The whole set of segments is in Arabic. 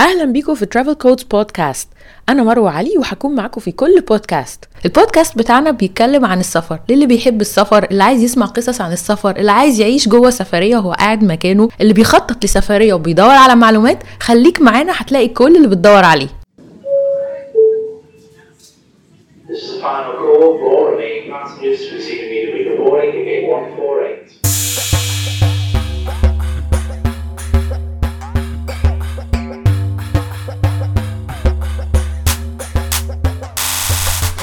أهلا بيكم في ترافل كودز بودكاست أنا مروة علي وهكون معاكم في كل بودكاست البودكاست بتاعنا بيتكلم عن السفر. للي بيحب السفر اللي عايز يسمع قصص عن السفر اللي عايز يعيش جوه سفرية وهو قاعد مكانه اللي بيخطط لسفرية وبيدور على معلومات خليك معانا هتلاقي كل اللي بتدور عليه. This is final call. Passengers the boarding gate 148.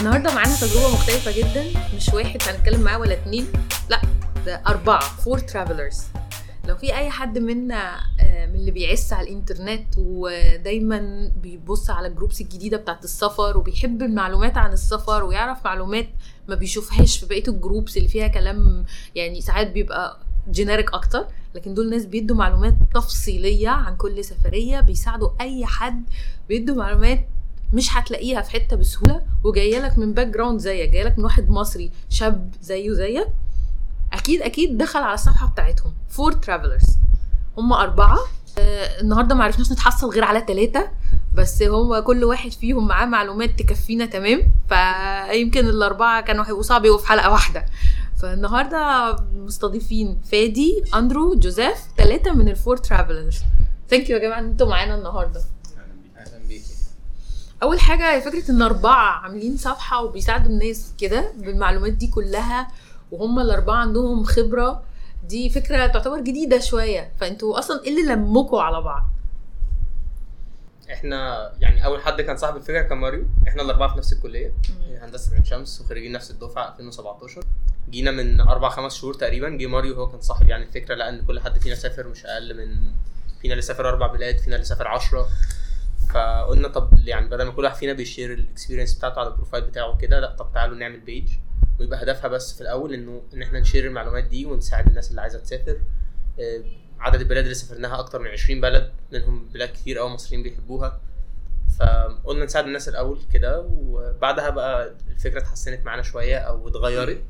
النهارده معانا تجربة مختلفة جدا. مش واحد هنتكلم معاه ولا اتنين. لا ده أربعة. Four travelers لو في أي حد منا آه، من اللي بيخش على الإنترنت ودايما بيبص على ال groups الجديدة بتاعت السفر وبيحب المعلومات عن السفر ويعرف معلومات ما بيشوفهاش في بقية ال groups اللي فيها كلام يعني ساعات بيبقى generic أكتر. لكن دول ناس بيدوا معلومات تفصيلية عن كل سفرية بيساعدوا أي حد بيدوا معلومات مش هتلاقيها في حتة بسهولة وجاية لك من background زيك جاية لك من واحد مصري شاب زيه زيك أكيد أكيد دخل على الصفحة بتاعتهم. Four Travelers هم أربعة. آه النهارده ما عرفناش نتحصل غير على ثلاثة بس هو كل واحد فيهم معاه معلومات تكفينا تمام؟ فيمكن الأربعة كانوا هيبقوا صعب يبقوا في حلقة واحدة. فالنهاردة مستضيفين فادي أندرو جوزيف ثلاثة من ال Four Travelers thank you يا جماعة إن أنتوا معانا النهارده. أول حاجة فكرة إن أربعة عاملين صفحة وبيساعدوا الناس كده بالمعلومات دي كلها وهم الأربعة عندهم خبرة دي فكرة تعتبر جديدة شوية. فأنتوا أصلا إيه اللي لمكوا على بعض؟ إحنا يعني أول حد كان صاحب الفكرة كان ماريو. إحنا الأربعة في نفس الكلية هندسة عين شمس وخريجين نفس الدفعة 2017 جينا من أربع خمس شهور تقريبا جه ماريو هو كان صاحب يعني الفكرة لقى إن كل حد فينا سافر مش أقل من فينا اللي سافر أربع بلاد فينا اللي سافر 10 فقلنا طب يعني بدل ما كل واحد فينا بي share ال experience بتاعته على ال profile بتاعه كده لا طب تعالوا نعمل page ويبقى هدفها بس في الأول إنه إن إحنا ن share المعلومات دي ونساعد الناس اللي عايزة تسافر. آه، عدد البلاد اللي سافرناها أكتر من 20 بلد منهم بلاد كتير قوي مصريين بيحبوها. فقلنا نساعد الناس الأول كده وبعدها بقى الفكرة اتحسنت معانا شوية أو اتغيرت.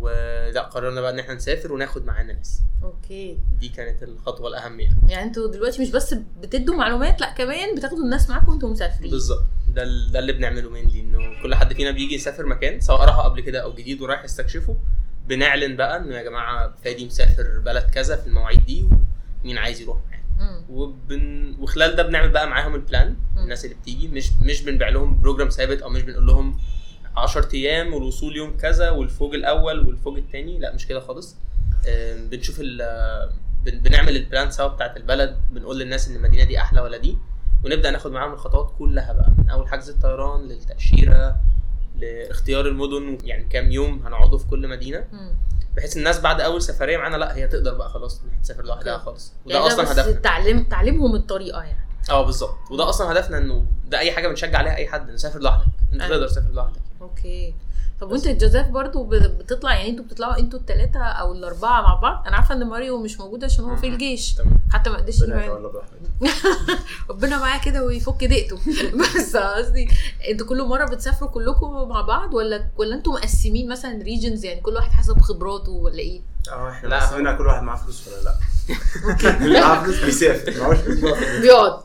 ولا قررنا بقى إن إحنا نسافر وناخد معانا ناس. okay. دي كانت الخطوة الأهم يعني. يعني أنتوا دلوقتي مش بس بتدوا معلومات لأ كمان بتاخدوا الناس معاكم وأنتوا مسافرين. بالظبط. ده ده اللي بنعمله mainly إنه كل حد فينا بيجي يسافر مكان سواء راح قبل كده أو جديد ورايح يستكشفه. بنعلن بقى إنه يا جماعة فادي مسافر بلد كذا في المواعيد دي ومين عايز يروح مم. وبن... وخلال ده بنعمل بقى معاهم ال plan. الناس اللي بتيجي. مش مش بنبيع لهم بروجرام ثابت أو مش بنقول لهم 10 أيام والوصول يوم كذا والفوج الأول والفوج الثاني لا مش كده خالص. آم، بنشوف. بنعمل البلان سوا بتاعت البلد. بنقول للناس إن المدينة دي أحلى ولا دي. ونبدأ ناخد معاهم الخطوات كلها بقى. من أول حجز الطيران للتأشيرة لاختيار المدن. يعني كام يوم هنقعدوا في كل مدينة. بحيث الناس بعد أول سفرية معانا لا هي تقدر بقى خلاص تسافر لوحدها. خالص. وده يعني أصلا هدفنا. تعليم تعليمهم الطريقة يعني. آه بالظبط. وده أصلا هدفنا إنه ده أي حاجة بنشجع عليها أي حد نسافر لوحدك. أنت أيوة. تقدر تسافر لوحدك. okay. طب وانت جوزيف برضو ب- بتطلع يعني أنتوا بتطلعوا أنتوا الثلاثه أو الأربعة مع بعض؟ أنا عارفة إن ماريو مش موجود عشان هو في. الجيش. تمام. حتى ما قدرش ربنا ربنا معاه كده ويفك ضيقته بس قصدي أنتوا كل مرة بتسافروا كلكم مع بعض ولا ولا أنتوا مقسمين مثلا regions يعني كل واحد حسب خبراته ولا إيه؟ آه إحنا لا، منها كل واحد معاه فلوس ولا لا. اللي معاه فلوس بيسافر. معهوش فلوس بيقعد. بيقعد.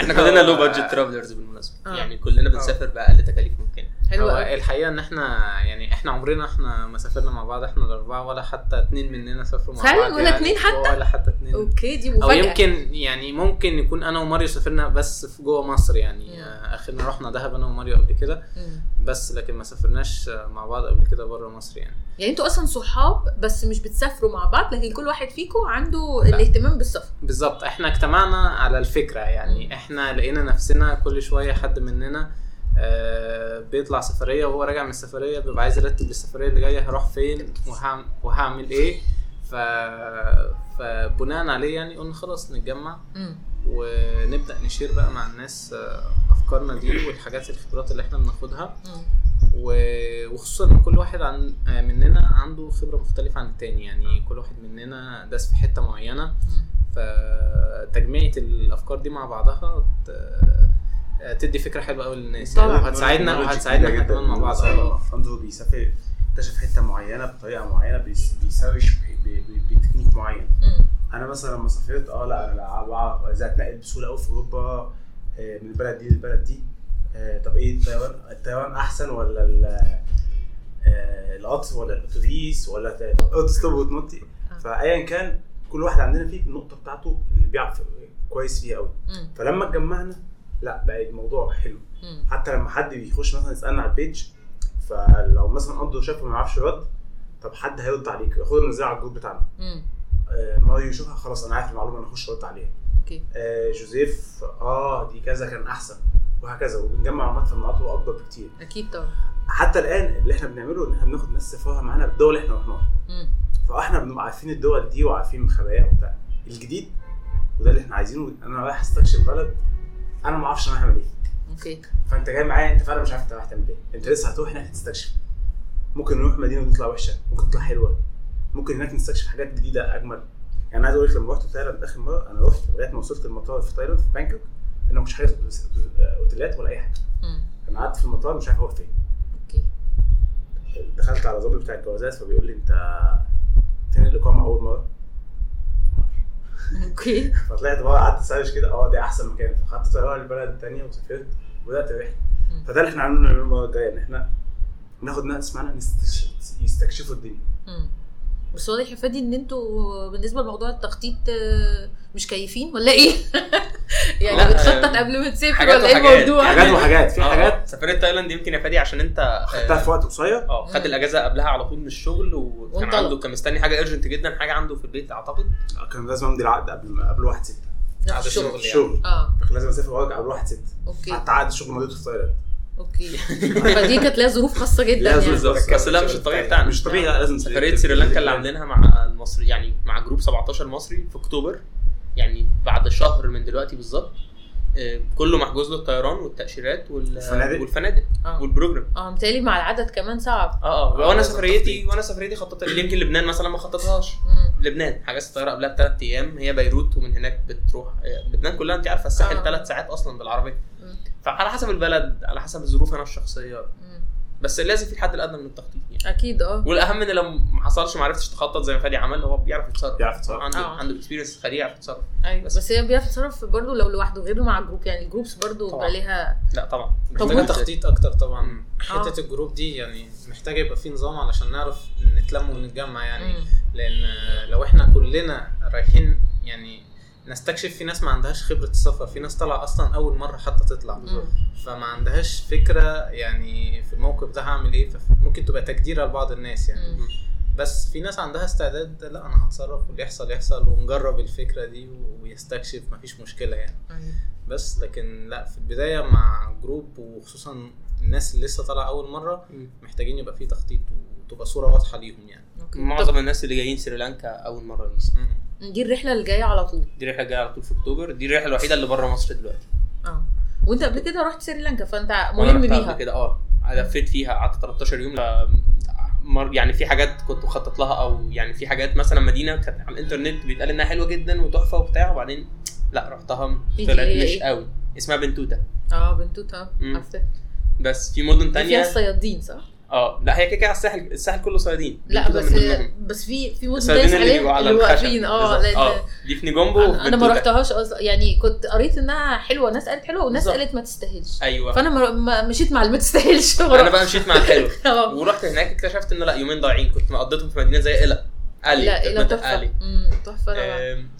إحنا كلنا low budget travelers بالمناسبة. آه. يعني كلنا بنسافر بأقل تكاليف ممكنة. حلو هو الحقيقة إن إحنا يعني إحنا عمرنا إحنا ما سافرنا مع بعض إحنا الأربعة ولا حتى اتنين مننا سافروا مع فعلا؟ بعض ولا يعني اتنين حتى؟ ولا حتى اتنين okay دي أو مفاجأة يمكن يعني ممكن يكون أنا وماريو سافرنا بس في جوه مصر يعني مم. آه، آخرنا رحنا دهب أنا وماريو قبل كده. بس لكن ما سافرناش آه، مع بعض قبل كده بره مصر يعني يعني أنتوا أصلا صحاب بس مش بتسافروا مع بعض لكن كل واحد فيكم عنده الاهتمام بالسفر بالظبط إحنا اجتمعنا على الفكرة يعني مم. إحنا لقينا نفسنا كل شوية حد مننا آه بيطلع سفرية وهو راجع من السفرية بيبقى عايز يرتب للسفرية اللي جاية هروح فين وهعمل, وهعمل إيه. ف فبناء عليه يعني قلنا خلاص نتجمع. ونبدأ نشير بقى مع الناس آه، أفكارنا دي والحاجات الخبرات اللي إحنا بناخدها. وخصوصا إن كل واحد عن آه، مننا عنده خبرة مختلفة عن التاني. يعني كل واحد مننا داس في حتة معينة. فتجميعة الأفكار دي مع بعضها تدي فكرة حلوة قوي للناس طبعا. يعني وهتساعدنا knowledge وهتساعدنا إحنا كمان مع بعض. آه اندرو بيسافر اكتشف حتة معينة بطريقة معينة بيس- بيسوش ب- ب- ب- بتكنيك معين. أنا مثلا لما سافرت آه لا أنا لا بعرف إزاي اتنقل بسهولة قوي في أوروبا آه، من البلد دي للبلد دي آه، طب إيه الطيران الطيران أحسن ولا ال- آه، القطر ولا الأتوبيس ولا ت- auto-stop وتنطي آه. فايا كان كل واحد عندنا فيه النقطة بتاعته اللي بيعرف كويس فيها قوي. فلما اتجمعنا لا بقى الموضوع حلو. مم. حتى لما حد بيخش مثلا يسألنا على ال page فلو مثلا قدر شافه ما يعرفش يرد طب حد هيرد عليك. ياخدها منزلها على ال group بتاعنا. آه، ماريو يشوفها خلاص أنا عارف المعلومة أنا اخش أرد عليها. okay. آه، جوزيف آه دي كذا كان أحسن وهكذا. وبنجمع معلومات في المناطق أكبر بكتير. أكيد طبعا. حتى الآن اللي إحنا بنعمله إن إحنا بناخد ناس سفارها معانا بالدول اللي إحنا رحناها. فاحنا بنبقى عارفين الدول دي وعارفين خباياها وبتاع. الجديد وده اللي إحنا عايزينه. أنا رايح أستكشف بلد أنا ما أعرفش أنا هعمل إيه. okay. فأنت جاي معايا أنت فعلا مش عارف أنت رايح تعمل إيه. أنت لسه هتروح هناك تستكشف. ممكن نروح مدينة وتطلع وحشة ممكن تطلع حلوة. ممكن هناك نستكشف حاجات جديدة أجمل. يعني أنا عايز أقول لك لما رحت تايلاند آخر مرة أنا رحت لغايه ما وصلت المطار في تايلاند في بانكوك أنا كنتش حاجة أوتيلات ولا أي حاجة. أنا قعدت في المطار مش عارف أروح فين. okay. دخلت على ظابط بتاع الجوازات فبيقول لي أنت فين الإقامة أول مرة؟ أوكي فطلعت بقى قعدت ا search كده آه ده أحسن مكان فخدت طيارة لبلد تانية وسافرت وبدأت الرحله. فده اللي إحنا عاملينه المرة الجاية إن إحنا ناخد ناس معانا يستكشفوا الدنيا. بس واضح يا فادي ان أنتوا بالنسبة لموضوع التخطيط آه، مش كيفين ولا إيه؟ يعني لا، بتخطط آه، قبل ما تسافر ولا إيه. الموضوع؟ حاجات وحاجات في آه، حاجات سفرية تايلاند يمكن يا فادي عشان انت خدتها في وقت قصير آه خد. الأجازة قبلها على طول من الشغل وكان. عنده كان مستني حاجة urgent جدا حاجة عنده في البيت أعتقد كان لازم أمضي العقد قبل قبل 1 6 ده عاد في الشغل الشغل. آه لازم أسافر وأرجع قبل 1 6 okay حتى عقد الشغل مضيته في تايلاند okay فدي كانت لها ظروف خاصة جدا لازم يعني بالظبط. بس لا، مش الطبيعي بتاعنا. مش طبيعي لا لازم سفرية سريلانكا اللي عاملينها مع المصري يعني مع group 17 مصري في أكتوبر يعني بعد شهر من دلوقتي بالظبط آه، كله محجوز له الطيران والتأشيرات وال- والفنادق. والفنادق آه والبروجرام آه متهيألي مع العدد كمان صعب آه آه آه، وأنا سفريتي. وأنا سفريتي خططت يمكن لبنان مثلا ما خططهاش مم. لبنان حجزت الطيارة قبلها بثلاث أيام هي بيروت ومن هناك بتروح آه، لبنان كلها أنت عارفة الساحل آه. ثلاث ساعات أصلا بالعربية. فعلى حسب البلد على حسب الظروف أنا الشخصية. بس لازم في الحد الأدنى من التخطيط يعني أكيد آه والأهم إن لو ما حصلش ما عرفتش تخطط زي ما فادي عمل هو بيعرف يتصرف بيعرف يتصرف. عنده آه. عنده experience خليه يعرف يتصرف أيوه بس. بس هي بيعرف يتصرف برضه لو لوحده غير مع ال group يعني ال groups برضه طبعا. بقى ليها لا طبعا طب محتاجه تخطيط أكتر طبعا مم. حتة آه. ال group دي يعني محتاجة يبقى في نظام علشان نعرف نتلم ونتجمع يعني مم. لأن لو إحنا كلنا رايحين يعني نستكشف في ناس ما عندهاش خبرة السفر. في ناس طالعة أصلا أول مرة حتى تطلع. مم. فما عندهاش فكرة يعني في الموقف ده هعمل إيه. فممكن تبقى تجديره لبعض الناس يعني. مم. بس في ناس عندها استعداد لا أنا هتصرف واللي يحصل يحصل ونجرب الفكرة دي ويستكشف. مفيش مشكلة يعني. أيوة. بس لكن لا في البداية مع group وخصوصا الناس اللي لسه طالعة أول مرة مم. محتاجين يبقى في تخطيط وتبقى صورة واضحة ليهم يعني. أوكي. معظم الناس اللي جايين سريلانكا أول مرة طب دي الرحلة اللي جاية على طول. دي رحله جاية على طول في أكتوبر. دي الرحلة الوحيدة اللي بره مصر دلوقتي. آه. وأنت قبل كده رحت سريلانكا فأنت ملم قبل بيها. كده آه. لفيت فيها قعدت 13 يوم. يعني في حاجات كنت مخطط لها أو يعني في حاجات مثلا مدينة كانت على الإنترنت بيتقال إنها حلوة جدا وتحفة وبتاع وبعدين لا رحتها إيه؟ طلعت هي مش إيه؟ قوي. اسمها بنتوتا آه بنتوتا مم. عرفتها. بس في مدن دي فيها تانية. الصيادين صح؟ آه لا هي كده كده على الساحل الساحل كله صيادين. لا بس. بس في في مدن الصيادين تانية اللي واقفين. آه آه دي في نيجومبو أنا أنا ما. رحتهاش أصلا. يعني كنت قريت إنها حلوة ناس قالت حلوة وناس. قالت ما تستاهلش. أيوه. فأنا ما- مشيت مع اللي ما تستاهلش. أنا بقى مشيت مع الحلو. آه. ورحت هناك اكتشفت إنه لا يومين ضايعين. كنت مقضيتهم في مدينة زي إلا. الي لا تحفة. تحفة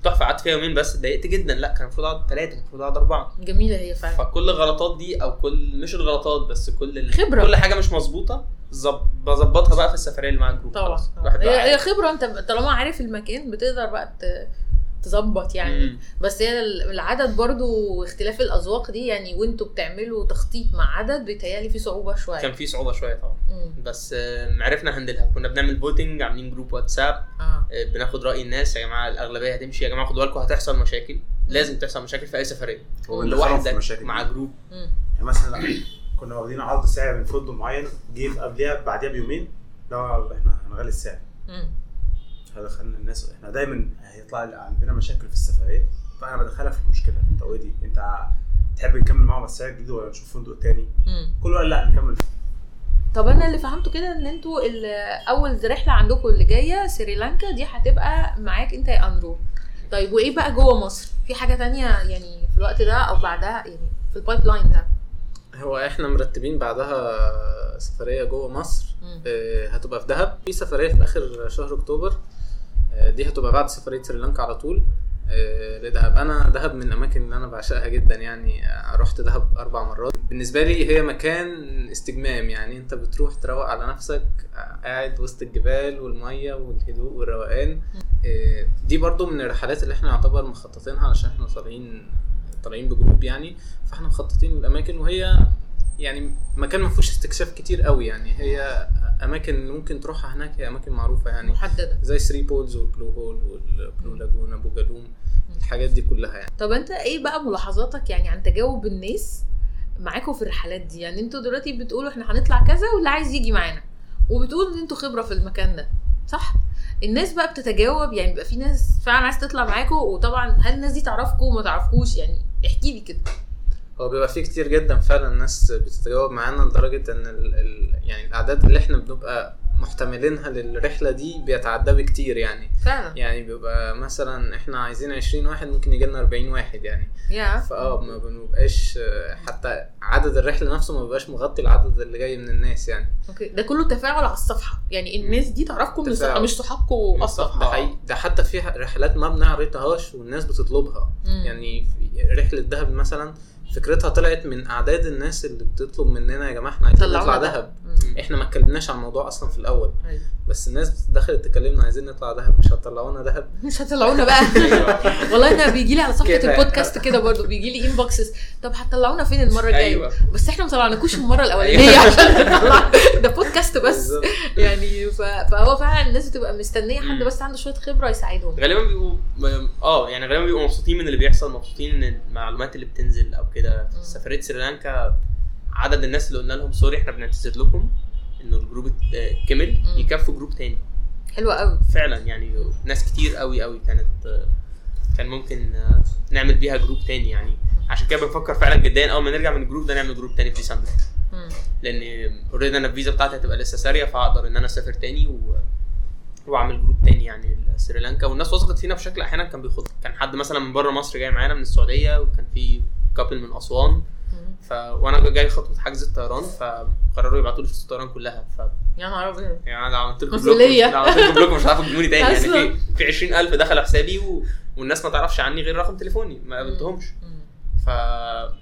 تحفة. قعدت فيها يومين بس اتضايقت جدا. لا كان المفروض أقعد ثلاثة كان المفروض أقعد أربعة. جميلة هي فعلا. فكل الغلطات دي أو كل مش الغلطات بس كل ال... خبرة. كل حاجة مش مظبوطة ظب- بظبطها بقى في السفرية اللي مع ال group. طبعا. بقى هي. خبرة انت طالما عارف المكان بتقدر بقى ت- تظبط يعني. مم. بس هي ال- العدد برضو واختلاف الأذواق دي يعني وانتوا بتعملوا تخطيط مع عدد بيتهيألي في صعوبة شوية. كان في صعوبة شوية طبعا. مم. بس آم، عرفنا handle ها. كنا بنعمل voting عاملين group واتساب. آه. آه، بناخد رأي الناس. يا جماعة الأغلبية هتمشي. يا جماعة خدوا بالكم هتحصل مشاكل. لازم تحصل مشاكل في أي سفرية. لوحدك مشاكل. مع. group مم. يعني مثلا لا، كنا واخدين عرض سعر من فندق معين جه قبلها بعديها بيومين لا إحنا هنغلي السعر. فدخلنا الناس إحنا دايما هيطلع عندنا مشاكل في السفريات فأنا بدخلها في المشكلة. انت already انت تحب نكمل معاهم السعر الجديد ولا نشوف فندق تاني. كله قال لا نكمل. طب أنا اللي فهمته كده إن أنتوا أول رحلة عندكم اللي جاية سريلانكا دي هتبقى معاك أنت يا اندرو طيب وإيه بقى جوه مصر؟ في حاجة تانية يعني في الوقت ده أو بعدها؟ يعني في ال pipeline ده. هو إحنا مرتبين بعدها سفرية جوه مصر. آه، هتبقى في دهب. في سفرية في آخر شهر أكتوبر آه، دي هتبقى بعد سفرية سريلانكا على طول آه، لدهب. أنا دهب من الأماكن اللي أنا بعشقها جدا يعني آه، رحت دهب أربع مرات. بالنسبة لي هي مكان استجمام يعني أنت بتروح تروق على نفسك آه، قاعد وسط الجبال والمية والهدوء والروقان. آه، دي برضو من الرحلات اللي إحنا يعتبر مخططينها عشان إحنا طالعين طالعين ب group يعني فاحنا مخططين الاماكن وهي يعني مكان ما فيهوش استكشاف كتير قوي يعني. هي أماكن ممكن تروحها هناك هي أماكن معروفة يعني. محددة. زي Three Pools وال Blue Hole وال Blue Lagoon أبو جالوم الحاجات دي كلها يعني. طب أنت إيه بقى ملاحظاتك يعني عن تجاوب الناس معاكم في الرحلات دي؟ يعني أنتوا دلوقتي بتقولوا إحنا هنطلع كذا واللي عايز يجي معانا وبتقول إن أنتوا خبرة في المكان ده صح؟ الناس بقى بتتجاوب يعني بيبقى في ناس فعلا عايز تطلع معاكم وطبعا هل الناس دي تعرفكم وما تعرفكوش؟ يعني احكي لي كده. هو بيبقى فيه كتير جدا فعلا ناس بتتجاوب معانا لدرجة إن ال ال يعني الأعداد اللي إحنا بنبقى محتملينها للرحلة دي بيتعدى بكتير يعني. فعلا؟ يعني بيبقى مثلا إحنا عايزين 20 واحد ممكن يجي لنا 40 واحد يعني. يا. فآه ما بنبقاش حتى عدد الرحلة نفسه ما بيبقاش مغطي العدد اللي جاي من الناس يعني. أوكي. ده كله تفاعل على الصفحة. يعني الناس دي تعرفكم تفاعل. مش صحابكم ده أصلا. حقيقي. ده حتى في رحلات ما بنعرضهاش والناس بتطلبها. مم. يعني رحلة دهب مثلا فكرتها طلعت من أعداد الناس اللي بتطلب مننا يا جماعة إحنا عايزين نطلع ده. دهب. إحنا ما اتكلمناش عن الموضوع أصلا في الأول أيوة. بس الناس دخلت تكلمنا عايزين نطلع دهب مش هتطلعونا دهب مش هتطلعونا بقى والله أنا بيجي لي على صفحة كده. البودكاست كده برضو بيجي لي انبوكسز طب هتطلعونا فين المرة الجاية أيوه بس إحنا ما طلعناكوش المرة الأولانية عشان نطلع ده بودكاست بس. يعني. فهو فعلا الناس بتبقى مستنية حد. بس عنده شوية خبرة يساعدهم غالبا بيبقوا آه يعني غالبا بيبقوا مبسوطين من اللي بيحصل مبسوطين ان المعلومات اللي بتنزل أو كده في مم. سفريه سريلانكا عدد الناس اللي قلنا لهم sorry إحنا بنعتذر لكم إنه ال group ات- كمل. يكفوا group تاني. حلوة قوي. فعلا يعني ناس كتير قوي قوي كانت آه، كان ممكن آه، نعمل بيها group تاني يعني. عشان كده بنفكر فعلا جدا أول ما نرجع من ال group ده نعمل group تاني في ديسمبر. لأن already أنا الفيزا بتاعتي هتبقى لسه سارية فهقدر إن أنا أسافر تاني و... وأعمل group تاني يعني لسريلانكا. والناس وثقت فينا بشكل أحيانا كان بيخض كان حد مثلا من بره مصر جاي معانا من السعودية وكان في couple من أسوان. ف وأنا جاي خطوة حجز الطيران فقرروا يبعتوا لي فلوس الطيران كلها ف يا نهار أبيض يعني أنا عملت لكم. block عملت لكم block مش هتعرفوا تجيبوني تاني يعني. في في 20000 دخلوا حسابي و... والناس ما تعرفش عني غير رقم تليفوني ما قابلتهمش. ف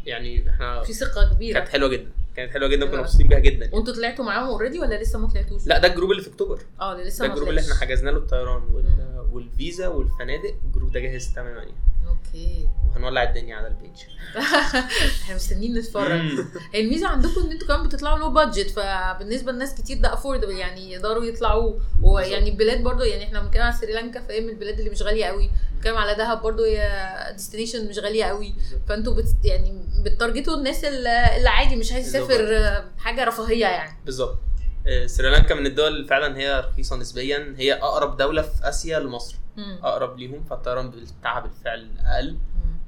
يعني إحنا في ثقة كبيرة كانت حلوة جدا كانت حلوة جدا. كنا مبسوطين بيها جدا وأنتوا طلعتوا معاهم already ولا لسه ما طلعتوش؟ لا ده ال group اللي في أكتوبر آه ده لسه ده ال group اللي إحنا. حجزنا له الطيران وال... والفيزا والفنادق ال group ده جاهز تماما يعني أوكي. وهنولع الدنيا على ال page إحنا مستنيين نتفرج. الميزة عندكم إن أنتوا كمان بتطلعوا low budget فبالنسبة لناس كتير ده affordable يعني يقدروا يطلعوا ويعني البلاد برضو يعني إحنا بنتكلم على سريلانكا فهي من البلاد اللي مش غالية قوي. بنتكلم على دهب برضو هي destination مش غالية قوي. فانتوا بت يعني بت target وا الناس اللي عادي مش عايز يسافر حاجة رفاهية يعني. بالظبط. سريلانكا من الدول اللي فعلا هي رخيصة نسبيا. هي أقرب دولة في آسيا لمصر. مم. أقرب ليهم فالطيران بتاعها بالفعل أقل.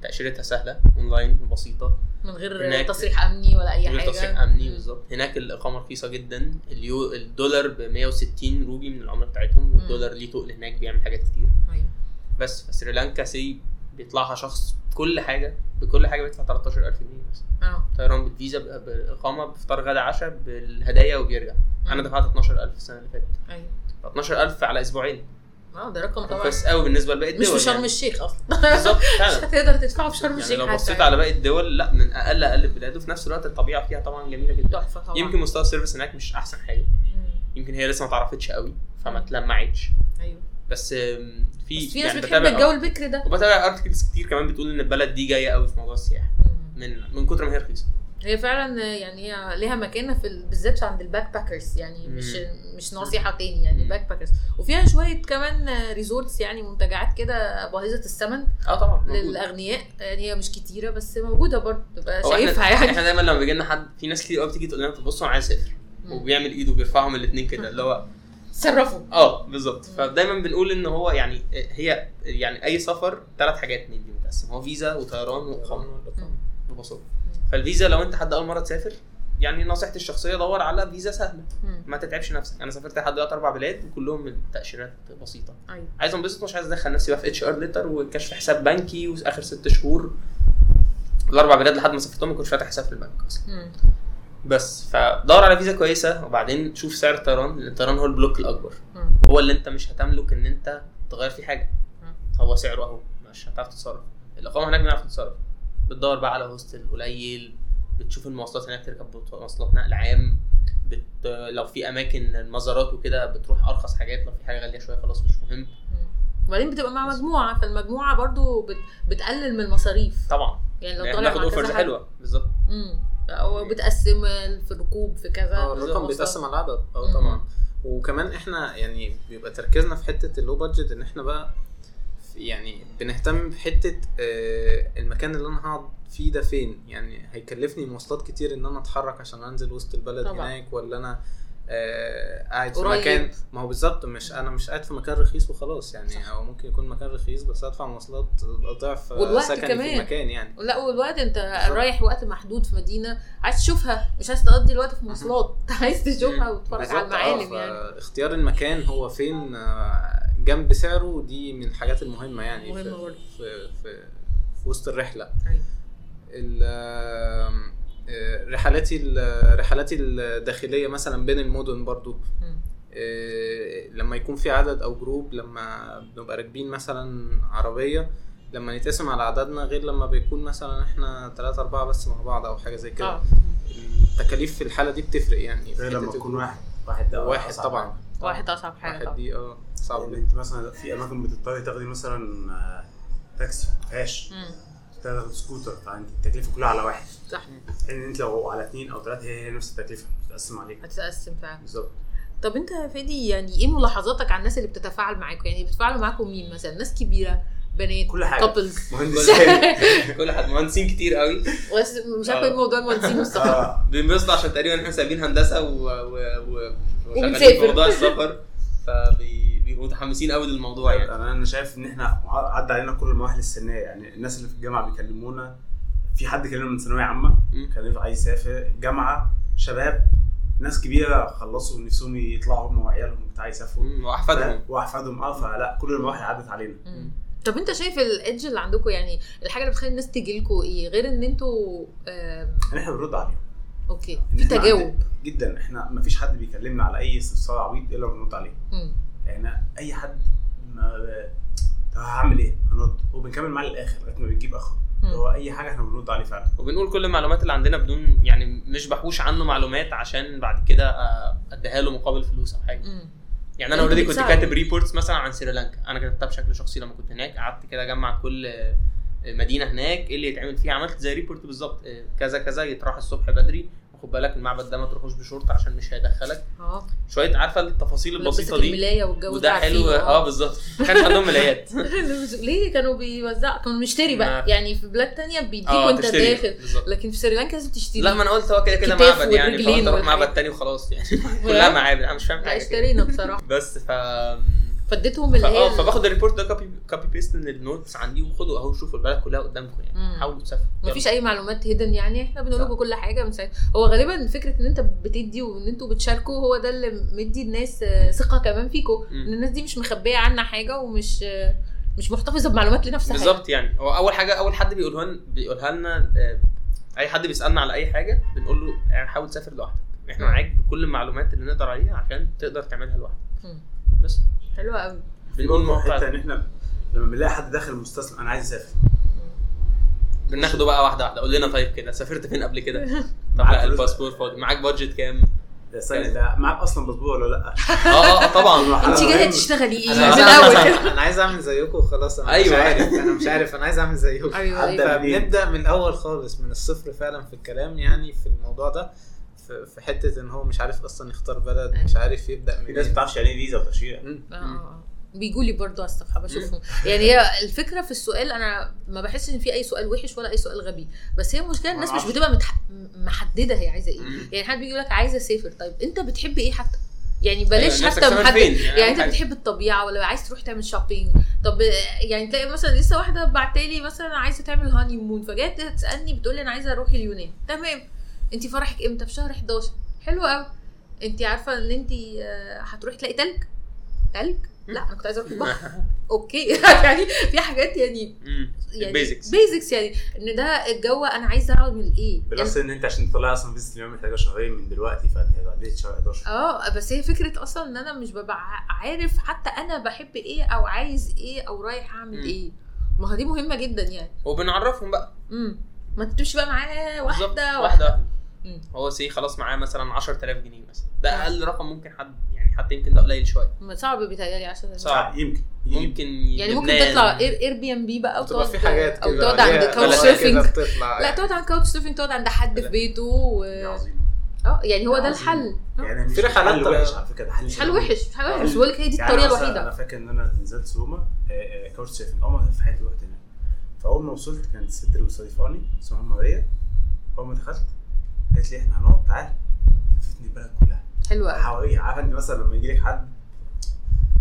تأشيرتها سهلة أونلاين وبسيطه من غير هناك- تصريح أمني ولا أي غير حاجة. تصريح أمني. بالظبط. هناك الإقامة رخيصة جدا. اليو الدولار ب 160 روبي من العملة بتاعتهم والدولار ليه تقل هناك بيعمل حاجات كتير. أيوه. بس فسريلانكا سي بيطلعها شخص كل حاجة. بكل حاجة بيدفع 13000 جنيه بس. آه. طيران بالفيزا بالاقامه بفطار غدا عشاء بالهدايا وبيرجع. أنا. دفعت 12000 السنة اللي فاتت. أيوه. 12000 على أسبوعين. آه ده رقم طبعا. كويس قوي بالنسبة لباقي مش الدول في شرم يعني. الشيخ أصلا. بالظبط مش هتقدر تدفعه في شرم يعني الشيخ لو بصيت على باقي الدول لا من أقل أقل البلاد وفي نفس الوقت الطبيعة فيها طبعا جميلة جدا. تحفة طبعا. يمكن مستوى ال service هناك مش أحسن حاجة. مم. يمكن هي لسه ما اتعرفتش قوي فما. اتلمعتش أيوه. بس في بس في ناس يعني بتحب الجو البكر ده. وبتابع articles كتير كمان بتقول إن البلد دي جاية قوي في موضوع السياحة. مم. من من كتر ما هي رخيصة. هي فعلا يعني هي ليها مكانة في ال- بالذات عند ال backpackers يعني مش مش نصيحه تاني يعني مم. backpackers وفيها شوية كمان resorts يعني منتجعات كده باهظه الثمن آه طبعا موجود. للأغنياء. يعني هي مش كتيرة بس موجودة برضه تبقى شايفها إحنا يعني. إحنا دايما لما بيجي لنا حد في ناس كتير قوي بتيجي تقول لنا طب بصوا أنا عايز اسافر مم. وبيعمل إيده وبيرفعهم الاثنين كده اللي هو تصرفوا آه بالظبط. فدايما بنقول إن هو يعني هي يعني أي سفر ثلاث حاجات من دي متقسم. هو فيزا وطيران وإقامة. ببساطة. فالفيزا لو أنت حد أول مرة تسافر يعني نصيحتي الشخصية دور على فيزا سهلة. ما تتعبش نفسك. أنا سافرت لحد دلوقتي أربع بلاد وكلهم من تأشيرات بسيطة. أيوه. عايز أنبسط مش عايز أدخل نفسي بقى في HR letter وكشف حساب بنكي وآخر ست شهور. الأربع بلاد لحد ما سافرتهم ما كنتش فاتح حساب في البنك أصلا. بس. فدور على فيزا كويسة وبعدين شوف سعر الطيران لأن الطيران هو البلوك الأكبر. هو اللي أنت مش هتملك إن أنت تغير فيه حاجة. هو سعره أهو مش هتعرف تتصرف. الإقامة هناك بنعرف نتصرف. بتدور بقى على هوستل قليل بتشوف المواصلات هناك تركب مواصلات نقل عام. بت... لو في أماكن المزارات وكده بتروح أرخص حاجات. لو في حاجة غالية شوية خلاص مش مهم. وبعدين بتبقى مع مجموعة. فالمجموعة برضو بت... بتقلل من المصاريف. طبعا. يعني لو يعني طالع مع كذا حلوة. بالظبط. أو بتقسم في الركوب في كذا آه الرقم. بيتقسم على العدد آه. طبعا وكمان إحنا يعني بيبقى تركيزنا في حتة اللو بادجت إن إحنا بقى يعني بنهتم بحتة آه، المكان اللي أنا هقعد فيه ده فين يعني هيكلفني مواصلات كتير إن أنا أتحرك عشان أنزل وسط البلد طبعا. هناك ولا أنا آه، قاعد في قريب. مكان ما هو بالظبط مش أنا مش قاعد في مكان رخيص وخلاص يعني صح. أو ممكن يكون مكان رخيص بس ادفع مواصلات ضعف والوقت سكني في كمان. المكان يعني لا والوقت أنت بالظبط. رايح وقت محدود في مدينة عايز تشوفها مش عايز تقضي الوقت في مواصلات عايز تشوفها وتتفرج على آه، المعالم يعني اختيار المكان هو فين آه، جنب سعره دي من الحاجات المهمة يعني مهمة في. في, في, في وسط الرحلة أيوة. آه، رحلاتي ال- رحلاتي الداخلية مثلا بين المدن برضو. آه، لما يكون في عدد أو جروب لما بنبقى راكبين مثلا عربية لما نتقسم على عددنا غير لما بيكون مثلا إحنا ثلاثة أربعة بس مع بعض أو حاجة زي كده. آه. التكاليف في الحالة دي بتفرق يعني. غير لما تكون. واحد. واحد ده واحد أصعب طبعا. حاجة. واحد أصعب حاجة واحد طبعا. دي آه صعب يعني أنت مثلا في أماكن بتضطري تاخدي مثلا آه، تاكسي ما فيهاش تاخد سكوتر فانت التكلفة كلها على واحد. صح. إن أنت لو على اثنين أو ثلاثة هي هي نفس التكلفة بتتقسم عليك. هتتقسم فعلا. بالظبط. طب أنت يا فادي يعني إيه ملاحظاتك على الناس اللي بتتفاعل معاكم يعني بيتفاعلوا معاكم مين مثلا؟ ناس كبيرة بنات كل حاجة. couples كل حد مهندسين كتير قوي. بس مش عارفة آه. إيه موضوع المهندسين والسفر آه، بينبسطوا عشان تقريبا إحنا سايبين هندسة و... و... و... وشغالين. في موضوع السفر. فبيبقوا متحمسين قوي للموضوع يعني. أنا أنا شايف إن إحنا عدى علينا كل المراحل السنية. يعني الناس اللي في الجامعة بيكلمونا. في حد كلمنا من ثانوية عامة. كان عايز يسافر. جامعة شباب ناس كبيرة خلصوا نفسهم يطلعوا هم وعيالهم بتاع يسافروا. وأحفادهم. وأحفادهم. آه فلا كل المراحل عدت علينا. مم. طب أنت شايف ال edge اللي عندكم يعني الحاجة اللي بتخلي الناس تجي لكم إيه؟ غير إن أنتوا إن إحنا بنرد عليهم. أوكي. إن في إحنا تجاوب. جدا. إحنا ما فيش حد بيكلمنا على أي استفسار عبيط إلا بنرد عليه. يعني أي حد ما طب هعمل إيه؟ هنرد. وبنكمل معاه للآخر لغاية ما بنجيب آخره. هو أي حاجة إحنا بنرد عليه فعلا. وبنقول كل المعلومات اللي عندنا بدون يعني مش بحوش عنه معلومات عشان بعد كده آه، أديها له مقابل فلوس أو حاجة. مم. يعني أنا already كنت. كاتب reports مثلا عن سريلانكا. أنا كتبتها بشكل شخصي لما كنت هناك. قعدت كده أجمع كل آه، مدينة هناك. إيه اللي يتعمل فيها؟ عملت زي report بالظبط. آه، كذا كذا يتراح الصبح بدري. وخد بالك المعبد ده ما تروحوش بشورت عشان مش هيدخلك. آه. شوية عارفة التفاصيل البسيطة دي؟ الملايه والجو وده ده حلو. آه بالظبط. ما كانش عندهم ملايات. ليه كانوا بيوزعوا؟ كانوا بنشتري بقى. ما- يعني في بلاد تانية بيديك آه وانت داخل. لكن في سريلانكا لازم تشتري. لا ما أنا قلت هو كده كده معبد يعني. فقلت أروح. معبد تاني وخلاص يعني. كلها معابد. أنا مش فاهم حاجة. اشترينا بصراحة. بس ف فاديتهم اللي هي آه فباخد ال report ده copy copy paste من ال notes عندي وخدوا اهو شوفوا البلد كلها قدامكم يعني. حاولوا تسافروا مفيش أي معلومات هيدن يعني إحنا بنقول. لكم كل حاجة من ساعتها هو غالبا فكرة إن أنت بتدي وإن أنتوا بتشاركوا هو ده اللي مدي الناس آه، ثقة كمان فيكم. إن الناس دي مش مخبية عنا حاجة ومش آه، مش محتفظة بمعلومات لنفسها بالظبط يعني هو أول حاجة أول حد بيقولها لنا بيقولها لنا آه، أي حد بيسألنا على أي حاجة بنقول له يعني حاول تسافر لوحدك إحنا. معاك بكل المعلومات اللي نقدر عليها عشان تقدر تعملها لوحدك. بس حلوة قوي. بنقول برضه حتة ان إحنا لما بنلاقي حد داخل مستسلم أنا عايز أسافر. بناخده بقى واحدة واحدة. قول لنا طيب كده سافرت فين قبل كده؟ طب معاك لا؟ الباسبور فاضي. معاك budget كام؟ ده ثانية ده معاك أصلا باسبور ولا لأ؟ آه آه آه، طبعا. انت جاية. تشتغلي إيه؟ أنا من عايز الأول. أنا عايز أعمل زيكم وخلاص. أنا أيوة. مش عارف. أنا مش عارف. أنا عايز أعمل زيكم. أيوه حد- أيوه. فبنبدأ من الأول خالص من الصفر فعلا في الكلام يعني في الموضوع ده. في في حتة إن هو مش عارف أصلا يختار بلد مش عارف يبدأ في ناس ما منين بتعرفش يعني إيه فيزا وتاشيره. آه آه بيجوا لي برضه على الصفحة بشوفهم يعني هي الفكرة في السؤال أنا ما بحسش إن في أي سؤال وحش ولا أي سؤال غبي. بس هي المشكلة الناس مش. بتبقى متح... محددة هي عايزة إيه. مم. يعني حد بيجي يقول لك عايزة اسافر طيب أنت بتحب إيه حتى؟ يعني بلاش أيوة، نفسك حتى محدد؟ يعني, أهم أنت. بتحب الطبيعة ولا عايز تروح تعمل shopping طب يعني تلاقي مثلا لسه واحدة بعتالي مثلا عايزة تعمل honeymoon فجت تسألني بتقول لي أنا عايزة أروح اليونان. تمام. انت فرحك إمتى؟ في شهر 11 حلو قوي. انت عارفة ان انت هتروحي تلاقي تلج؟ تلج؟ لا أنا كنت عايزة أروح البحر. أوكي. يعني في حاجات يعني يعني ال basics basics يعني. ان ده الجو أنا عايزة اعمل إيه؟ plus ان انت عشان تطلعي أصلا فيزا اليونان محتاجة شهرين من دلوقتي فانت هتعدي شهر 11 آه بس هي فكرة أصلا ان أنا مش ببقى عارف حتى أنا بحب إيه أو عايز إيه أو رايح اعمل مم. إيه. ما هي دي مهمة جدا يعني. وبنعرفهم بقى. امم ما تمشي بقى معاه واحدة. واحدة. هو say خلاص معاه مثلا 10000 جنيه مثلا. ده أقل رقم ممكن حد يعني حتى يمكن ده قليل شوية. صعب بيتهيألي عشان صعب. يمكن ممكن يعني ممكن. تطلع Airbnb بقى وتقعد في حاجات أو كده تقعد عند couchsurfing لا تقعد عند couchsurfing تقعد عند حد في بيته و... آه يعني هو ده. الحل. آه. يعني مش في رحلات حل وحش على فكرة ده حل مش حل. وحش مش حل وحش. آه. بس بقول لك هي دي يعني الطريقة مثلا أنا الوحيده فاكر إن أنا نزلت روما آه، آه، couchsurfing اول ما في حياتي رحت هناك. فأول ما وصلت كانت الست اللي بتستضيفاني اسمها ماريا أول ما دخلت قالت لي إحنا هنقعد تعالى لفتني البلد كلها. حلوة قوي حواليها عارفه أنت مثلا لما يجي لك حد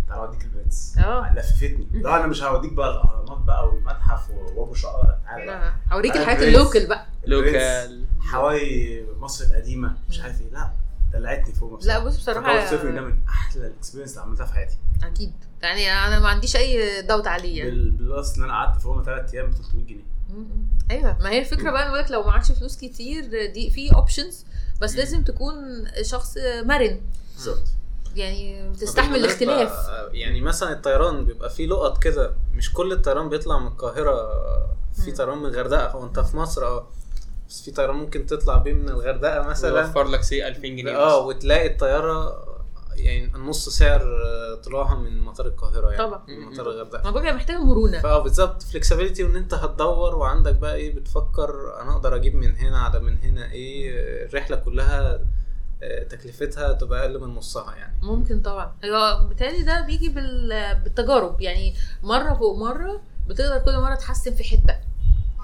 تعالى أوديك ال pieces. آه. لففتني. لا أنا مش هوديك بقى الأهرامات بقى والمتحف وأبو لا تعالى. آه. هوريك الحاجات. ال local بقى. local. حواي مصر القديمة مش عارف إيه. لا دلعتني فوق لا بص بصراحة couchsurfing ده من أحلى ال experience اللي عملتها في حياتي. أكيد. يعني أنا ما عنديش أي دوت عليه يعني. plus إن أنا قعدت في روما ثلاث أيام ب 300 جنيه. أيوه. ما هي الفكرة بقى بقول لك لو معكش فلوس كتير دي في options بس لازم تكون شخص مرن. بالظبط. يعني تستحمل الاختلاف. يعني مثلا الطيران بيبقى فيه لقط كده مش كل الطيران بيطلع من القاهرة. في. طيران من الغردقة. هو أنت في مصر آه. بس في طيران ممكن تطلع بيه من الغردقة مثلا. وفر لك say 2000 جنيه آه. وتلاقي الطيارة يعني نص سعر آه، طلوعها من مطار القاهرة يعني طبعا. من مطار الغردقة. ما لك محتاجة مرونة. فآه بالظبط. flexibility وإن أنت هتدور وعندك بقى إيه بتفكر أنا أقدر أجيب من هنا على من هنا إيه الرحلة كلها آه، تكلفتها تبقى أقل من نصها يعني. ممكن طبعا. هو بالتالي ده بيجي بال- بالتجارب. يعني مرة فوق مرة بتقدر كل مرة تحسن في حتة.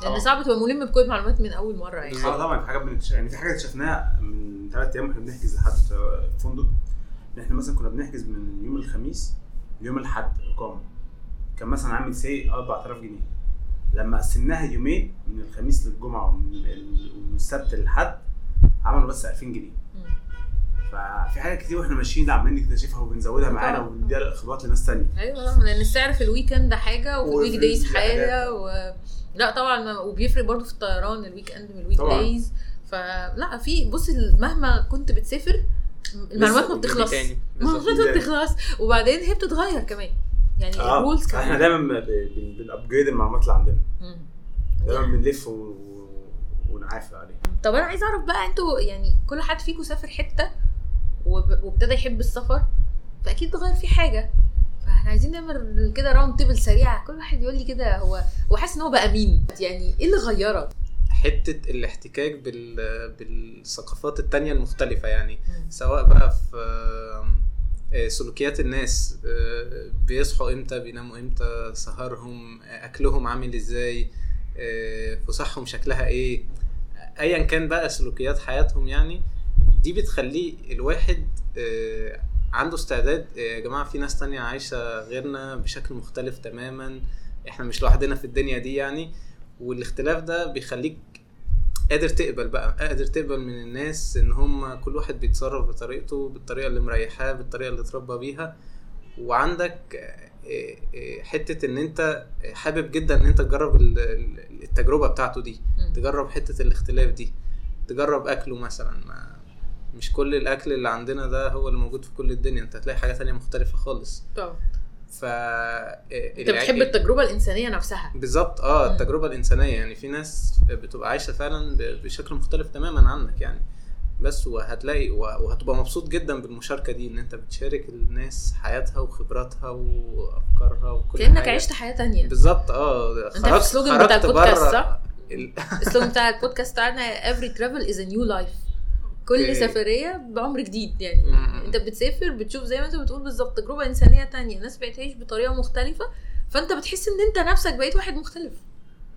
لأن طبعا. صعب تبقى ملم بكل المعلومات من أول مرة يعني. آه طبعا في حاجات يعني في حاجات اكتشفناها من ثلاث أيام وإحنا بنحجز لحد في فندق. إحنا مثلا كنا بنحجز من يوم الخميس ليوم الأحد إقامة كان مثلا عامل سي 4000 جنيه لما قسمناها يومين من الخميس للجمعة ومن ال- ومن السبت للحد عملوا بس 2000 جنيه. ففي حاجات كتير وإحنا ماشيين عمالين نكتشفها وبنزودها معانا. وبنديها خبرات لناس تانية أيوه لأن السعر في ال weekend حاجة وفي وفي ال week days. حاجة و... لا طبعا وبيفرق برضو في الطيران ال weekend من ال week. days فلا في بص مهما كنت بتسافر المعلومات ما بتخلص. المعلومات. ما بتخلص. وبعدين هي بتتغير كمان. يعني ال rules آه. إحنا كمان. دايما بن upgrade المعلومات اللي عندنا. دايما بنلف و... ونعافر عليه طب أنا عايزه أعرف بقى أنتوا يعني كل حد فيكم سافر حتة وب- وابتدى يحب السفر فأكيد غير فيه حاجة. فإحنا عايزين نعمل كده round table سريع. كل واحد يقول لي كده هو هو حاسس إن هو بقى مين؟ يعني إيه اللي غيرك؟ حتة الاحتكاك بال... بالثقافات التانية المختلفة يعني. سواء بقى في آه، سلوكيات الناس آه، بيصحوا إمتى بيناموا إمتى سهرهم أكلهم عامل إزاي آه، فسحهم شكلها إيه ايا كان بقى سلوكيات حياتهم يعني. دي بتخليه الواحد عنده استعداد يا جماعة في ناس تانية عايشة غيرنا بشكل مختلف تماما إحنا مش لوحدنا في الدنيا دي يعني. والاختلاف ده بيخليك قادر تقبل بقى قادر تقبل من الناس إن هم كل واحد بيتصرف بطريقته بالطريقة اللي مريحاه بالطريقة اللي اتربى بيها. وعندك آه، آه، حتة إن أنت حابب جدا إن أنت تجرب ال- ال- التجربة بتاعته دي. تجرب حتة الاختلاف دي تجرب أكله مثلا. ما مش كل الأكل اللي عندنا ده هو اللي موجود في كل الدنيا أنت هتلاقي حاجة تانية مختلفة خالص. طبعا. ف انت بتحب التجربة الإنسانية نفسها بالظبط آه. التجربة الإنسانية يعني في ناس بتبقى عايشة فعلا بشكل مختلف تماما عنك يعني بس وهتلاقي وهتبقى مبسوط جدا بالمشاركة دي إن أنت بتشارك الناس حياتها وخبراتها وأفكارها وكل كأنك حاجة. عشت حياة تانية بالظبط آه أنت في السلوجن بتاع البودكاست صح؟ ال- ال slogan بتاع البودكاست بتاعنا every travel is a new life كل okay. سفرية بعمر جديد يعني. انت بتسافر بتشوف زي ما انت بتقول بالظبط تجربة إنسانية تانية ناس بتعيش بطريقة مختلفة فأنت بتحس إن أنت نفسك بقيت واحد مختلف.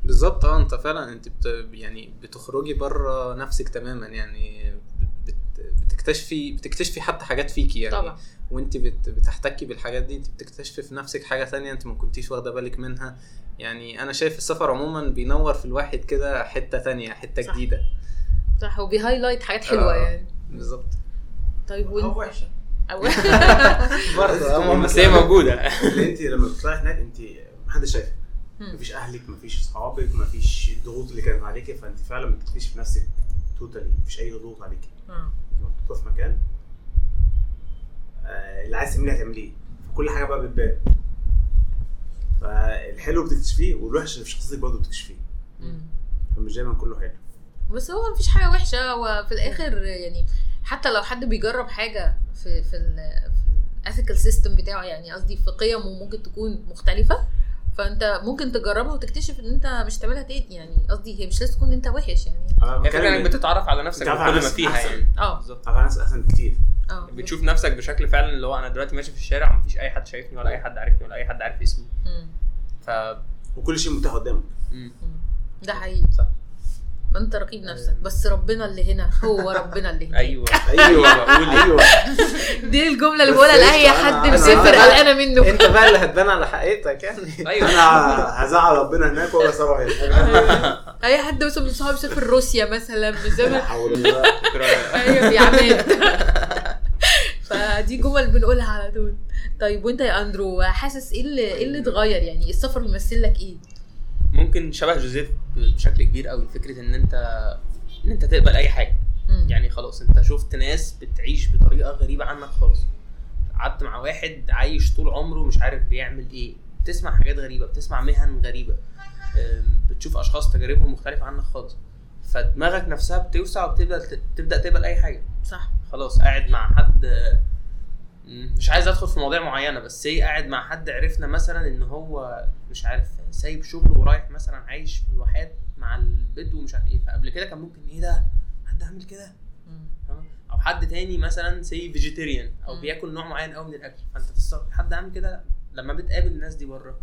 بالظبط آه أنت فعلا أنت بت يعني بتخرجي بره نفسك تماما يعني بت بتكتشفي بتكتشفي حتى حاجات فيكي يعني. طبعا. وأنت بت بتحتكي بالحاجات دي أنت بتكتشفي في نفسك حاجة تانية أنت ما كنتيش واخدة بالك منها. يعني أنا شايف السفر عموما بينور في الواحد كده حتة تانية حتة صح. جديدة. صح وبيهايلايت حاجات حلوة آه. يعني. بالظبط. طيب أو وانت وحشة. أو... برضه بس هي موجودة. اللي أنت لما بتطلعي هناك أنت محدش شايفك. مفيش أهلك مفيش أصحابك مفيش الضغوط اللي كانت عليكي فأنت فعلا بتكتشفي نفسك توتالي مفيش أي ضغوط عليكي. أنت محطوطه في مكان آه، اللي عايز تعمليه هتعمليه. فكل حاجة بقى بتبان. فالحلو بتكتشفيه والوحش اللي في شخصيتك برضه بتكتشفيه. فمش دايما كله حلو. بس هو مفيش حاجة وحشة. هو في الآخر يعني حتى لو حد بيجرب حاجة في في ال في الاثيكال سيستم بتاعه يعني قصدي في قيمه ممكن تكون مختلفة فأنت ممكن تجربها وتكتشف إن أنت مش تعملها تاني يعني قصدي هي مش لازم تكون أنت وحش يعني. هي فكرة إنك بتتعرف على نفسك بتتعرف بكل على ما نفسك فيها أحسن. يعني. آه. بالظبط. على ناس أحسن بكتير. آه. بتشوف نفسك بشكل فعلا اللي هو أنا دلوقتي ماشي في الشارع مفيش أي حد شايفني ولا أي حد عارفني ولا أي حد عارف اسمي. ف وكل شيء متاح قدامك. ده حقيقي. صح. فانت رقيب نفسك بس ربنا اللي هنا هو ربنا اللي هنا. أيوه. أيوه قول أيوه. دي الجملة اللي بقولها لأي حد مسافر قلقانه منه. أنت بقى اللي هتبان على حقيقتك يعني. أيوه. أنا هزعل ربنا هناك وهو يصرف هنا أي حد مثلا من صحابي مسافر روسيا مثلا لا مسافر. أيوه يا عماد فدي جمل بنقولها على طول. طيب وأنت يا أندرو حاسس إيه اللي إيه اللي اتغير؟ يعني السفر بيمثل لك إيه؟ ممكن شبه جوزيف بشكل كبير قوي فكرة إن انت إن أنت تقبل أي حاجة. مم. يعني خلاص أنت شفت ناس بتعيش بطريقة غريبة عنك خالص قعدت مع واحد عايش طول عمره مش عارف بيعمل إيه. بتسمع حاجات غريبة بتسمع مهن غريبة. بتشوف أشخاص تجاربهم مختلفة عنك خالص. فدماغك نفسها بتوسع وبتبدأ تبدأ تقبل أي حاجة. صح. خلاص قاعد مع حد مش عايز أدخل في مواضيع معينة بس هي قاعد مع حد عرفنا مثلا إن هو مش عارف سايب شغله ورايح مثلا عايش في الواحات مع البدو ومش عارف إيه. فقبل كده كان ممكن إيه ده؟ حد عامل كده. أو حد تاني مثلا say vegetarian أو. بياكل نوع معين قوي من الأكل. فأنت تستغرب حد عامل كده لما بتقابل الناس دي بره.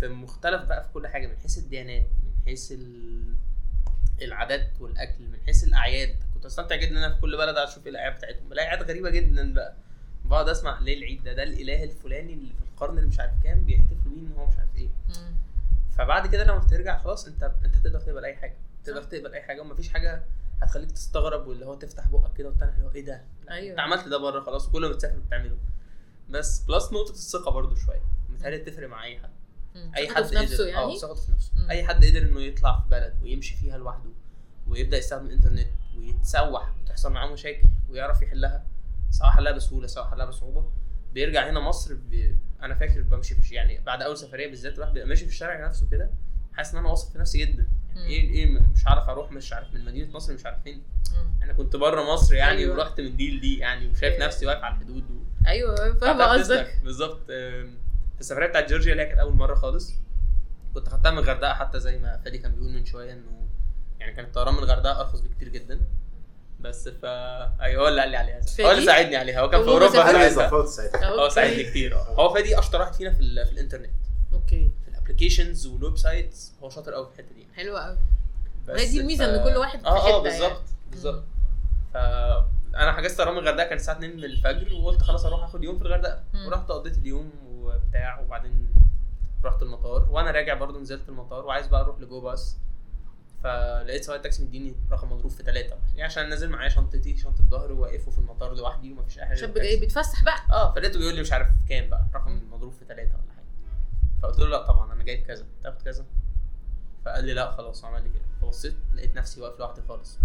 في مختلف بقى في كل حاجة. من حيث الديانات من حيث ال... العادات والأكل من حيث الأعياد. كنت أستمتع جدا إن أنا في كل بلد أشوف إيه الأعياد بتاعتهم. بلاقي أعياد غريبة جدا بقى. بقعد اسمع ليه العيد ده ده الإله الفلاني اللي في القرن اللي مش عارف كام بيحتفلوا بيه إن هو مش عارف إيه. مم. فبعد كده لما بترجع خلاص أنت أنت تقدر تقبل أي حاجة. تقدر تقبل أي حاجة ومفيش حاجة هتخليك تستغرب واللي هو تفتح بقك كده وتاني اللي هو إيه ده؟ أيوة. أنت عملت ده بره خلاص وكل ما بتسافر بتعمله. بس بلس نقطة الثقة برضو شوية. متهيألي تفرق مع أي حد. أي حد في نفسه قدر يعني؟ آه ثقته في نفسه. مم. أي حد قدر إنه يطلع في بلد ويمشي فيها لوحده ويبدأ يستخدم الإنترنت ويتسوح وتحصل معاه مشاكل ويعرف يحلها سواء حلها بسهولة سواء حلها بصعوبة بيرجع هنا مصر ب... أنا فاكر بمشي في يعني بعد أول سفرية بالذات الواحد بيبقى ماشي في الشارع نفسه كده حاسس إن أنا واثق في نفسي جدا. يعني إيه إيه مش عارف أروح مش عارف من مدينة نصر مش عارف فين. أنا كنت بره مصر يعني أيوة. ورحت من دي لدي يعني وشايف أيوة. نفسي واقف على الحدود و... أيوه فاهمة قصدك. بالظبط في السفرية بتاعت جورجيا اللي هي كانت أول مرة خالص كنت خدتها من الغردقه حتى زي ما فادي كان بيقول من شوية إنه يعني كان الطيران من الغردقه أرخص بكتير جدا بس ف أيوه هو اللي قال لي عليها. هو؟ اللي ساعدني عليها. هو كان في هو أوروبا؟ أنا. ظبطت ساعتها هو ساعدني. كتير. آه هو فادي أشطر واحد فينا في, ال- في الإنترنت. Okay. في ال applications وال websites هو شاطر قوي في الحتة دي. حلوة قوي دي الميزة إن كل واحد في آه آه بالظبط بالظبط. ف أنا حجزت طيران من الغردقة كان الساعة 2 من الفجر وقلت خلاص أروح آخد يوم في الغردقة. ورحت قضيت اليوم وبتاع وبعدين رحت المطار. وأنا راجع برضو نزلت المطار وعايز بقى أروح لجو باص. فلقيت سواق التاكسي مديني رقم مضروب في ثلاثة يعني عشان نازل معايا شنطتي شنطة ظهر واقفه في المطار لوحدي ومفيش أي حاجة شاب جاي. بيتفسح بقى. آه فلقيته بيقول لي مش عارف كام بقى رقم مضروب في ثلاثة ولا حاجة. فقلت له لا طبعا أنا جايب كذا تاخد كذا. فقال لي لا خلاص عمل لي كده. فبصيت لقيت نفسي واقف لوحدي خالص.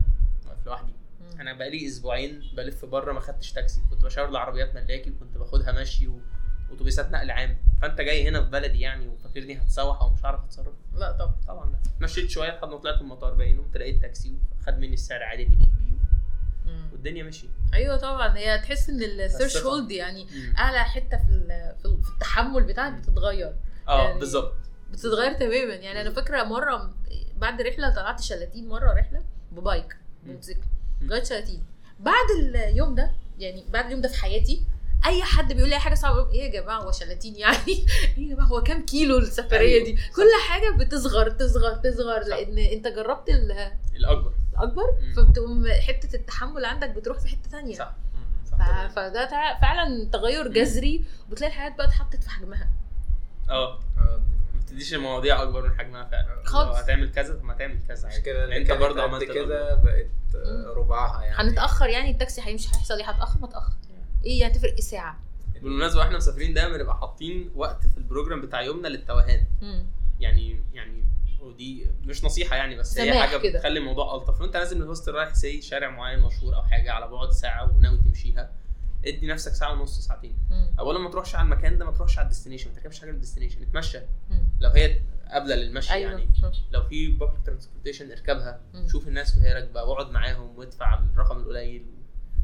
واقف لوحدي. أنا بقالي أسبوعين بلف بره ما خدتش تاكسي. كنت بشاور لعربيات ملاكي وكنت باخدها مشي واتوبيسات نقل عام. فانت جاي هنا في بلدي يعني وفاكرني هتسوح أو مش هعرف اتصرف؟ لا طبعا. طبعا لا. مشيت شوية لحد ما طلعت المطار باين قمت لقيت تاكسي وخد مني السعر عادي اللي جيت بيه. مم. والدنيا مشيت أيوه طبعا. هي تحس إن الثيرش الثقة. هولد يعني أعلى حتة في في ال- في التحمل بتاعك بتتغير. آه يعني- بالظبط. بتتغير تماما. يعني أنا فاكرة مرة بعد رحلة طلعت شلاتين مرة رحلة ببايك مم. موتوسيكل. مم. لغاية شلاتين. بعد اليوم ده يعني بعد اليوم ده في حياتي أي حد بيقول لي أي حاجة صعبة إيه يا جماعة هو شلاتين يعني؟ إيه يا جماعة هو كام كيلو السفرية أيوة. دي؟ كل حاجة بتصغر تصغر تصغر صح. لأن أنت جربت ال- الأكبر. الأكبر؟ مم. فبتقوم حتة التحمل عندك بتروح في حتة تانية. صح. ف... فده فعلا تغير جذري وبتلاقي الحياة بقى اتحطت في حجمها. آه ما بتديش المواضيع أكبر من حجمها فعلا. خالص. هتعمل كذا طب ما تعمل كذا عشان أنت برضه عملت كده بقت بطبعها يعني. هنتأخر يعني التاكسي هيمشي هيحصل إيه؟ هتأخر ما تأخر. إيه هتفرق إيه ساعة بالمناسبة وإحنا مسافرين دايما بنبقى حاطين وقت في ال program بتاع يومنا للتوهان. يعني يعني ودي مش نصيحة يعني بس هي حاجة كده. بتخلي الموضوع ألطف وانت نازل من ال hostel رايح say شارع معين مشهور أو حاجة على بعد ساعة وناوي تمشيها ادي نفسك ساعة ونص ساعتين. اولا ما تروحش على المكان ده ما تروحش على ال destination ما تركبش حاجة لل destination اتمشى. لو هي قابلة للمشي أيوه يعني مم. لو في public transportation اركبها مم. شوف الناس وهي راكبة واقعد معاهم وادفع الرقم القليل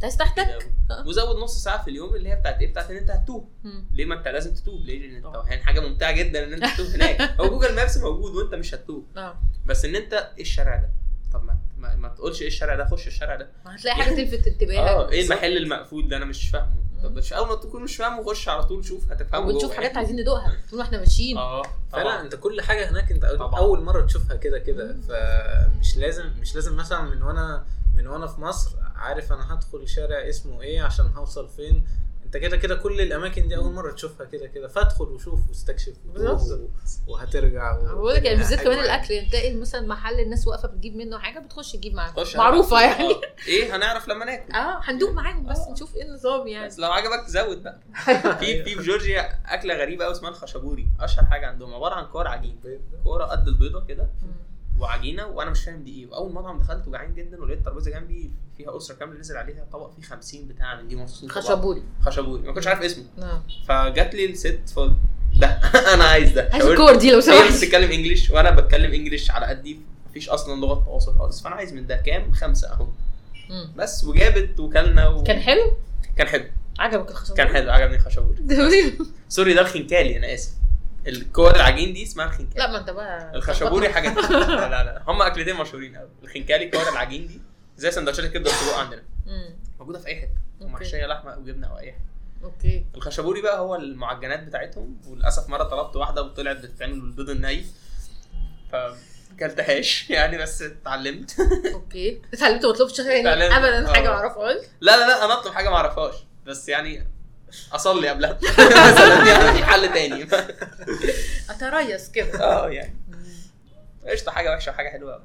عايز تحتك. وزود نص ساعة في اليوم اللي هي بتاعت إيه؟ بتاعت إن أنت هتوه. ليه ما أنت لازم تتوه ليه؟ لأن. التوهان حاجة ممتعة جدا إن أنت تتوه هناك. هو جوجل مابس موجود وأنت مش هتوه آه. بس إن أنت إيه الشارع ده؟ طب ما ما, ما تقولش إيه الشارع ده خش الشارع ده. هتلاقي حاجة تلفت انتباهك آه إيه المحل المقفول ده؟ أنا مش فاهمه. طب. مش أول ما تكون مش فاهمه خش على طول شوف هتفهمه ونشوف جوه حاجات. عايزين ندوقها. طول ما إحنا ماشيين. آه فعلا أنت كل حاجة هناك أنت أول- طبعا. أول مرة تشوفها كده كده. فمش لازم مش لازم مثلا من وأنا من وأنا في مصر عارف أنا هدخل شارع اسمه إيه عشان هوصل فين. أنت كده كده كل الأماكن دي أول مرة تشوفها كده كده. فادخل وشوف واستكشف. وهترجع. بقول لك يعني بالذات كمان. الأكل يعني تلاقي مثلا محل الناس واقفة بتجيب منه حاجة بتخش تجيب معاها خش معروفة يعني. آه. إيه؟ هنعرف لما ناكل. آه هندوق معاهم بس آه. نشوف إيه النظام يعني. بس لو عجبك زود بقى. في في في جورجيا أكلة غريبة قوي اسمها الخشبوري. أشهر حاجة عندهم. عبارة عن كور عجين. كورة قد البيضة كده. وعجينة وأنا مش فاهم دي إيه. وأول مطعم دخلت وجعان جدا ولقيت ترابيزه جنبي فيها أسرة كاملة نزل عليها طبق فيه 50 بتاع من دي مخصوص خشبوري. خشبوري. ما كنتش عارف اسمه. آه فجات لي الست فقلت ده. أنا عايز ده. عايز الكور دي لو هي سمحت. بتتكلم انجلش وأنا بتكلم انجلش على قدي. مفيش أصلا لغة تواصل خالص. فأنا عايز من ده كام؟ خمسة أهو. بس وجابت وكلنا و... كان حلو؟ كان حلو. عجبك الخشبوري؟ كان حلو. عجبني الخشبوري. sorry ده الخنكالي أنا آسف. الكور العجين دي اسمها الخنكالي. لا ما انت بقى الخشبوري حاجة تانية. لا لا لا. هم أكلتين مشهورين قوي الخنكالي كور العجين دي زي سندوتشات الكبده والسجق عندنا. موجودة في أي حتة. ومحشية لحمة أو جبنة أو أي حاجة. Okay. الخشبوري بقى هو المعجنات بتاعتهم. وللأسف مرة طلبت واحدة وطلعت بتتعمل بالبيض الني. ف كلتهاش يعني بس اتعلمت. Okay. اتعلمت ما أطلبش. ابدا حاجة آه. ما أعرفهاش. لا لا لا أنا أطلب حاجة ما أعرفهاش. بس يعني أصلي قبلها. مثلا يعني في حل تاني. اتريت كده. آه يعني. قشطة حاجة وحشة وحاجة حلوة قوي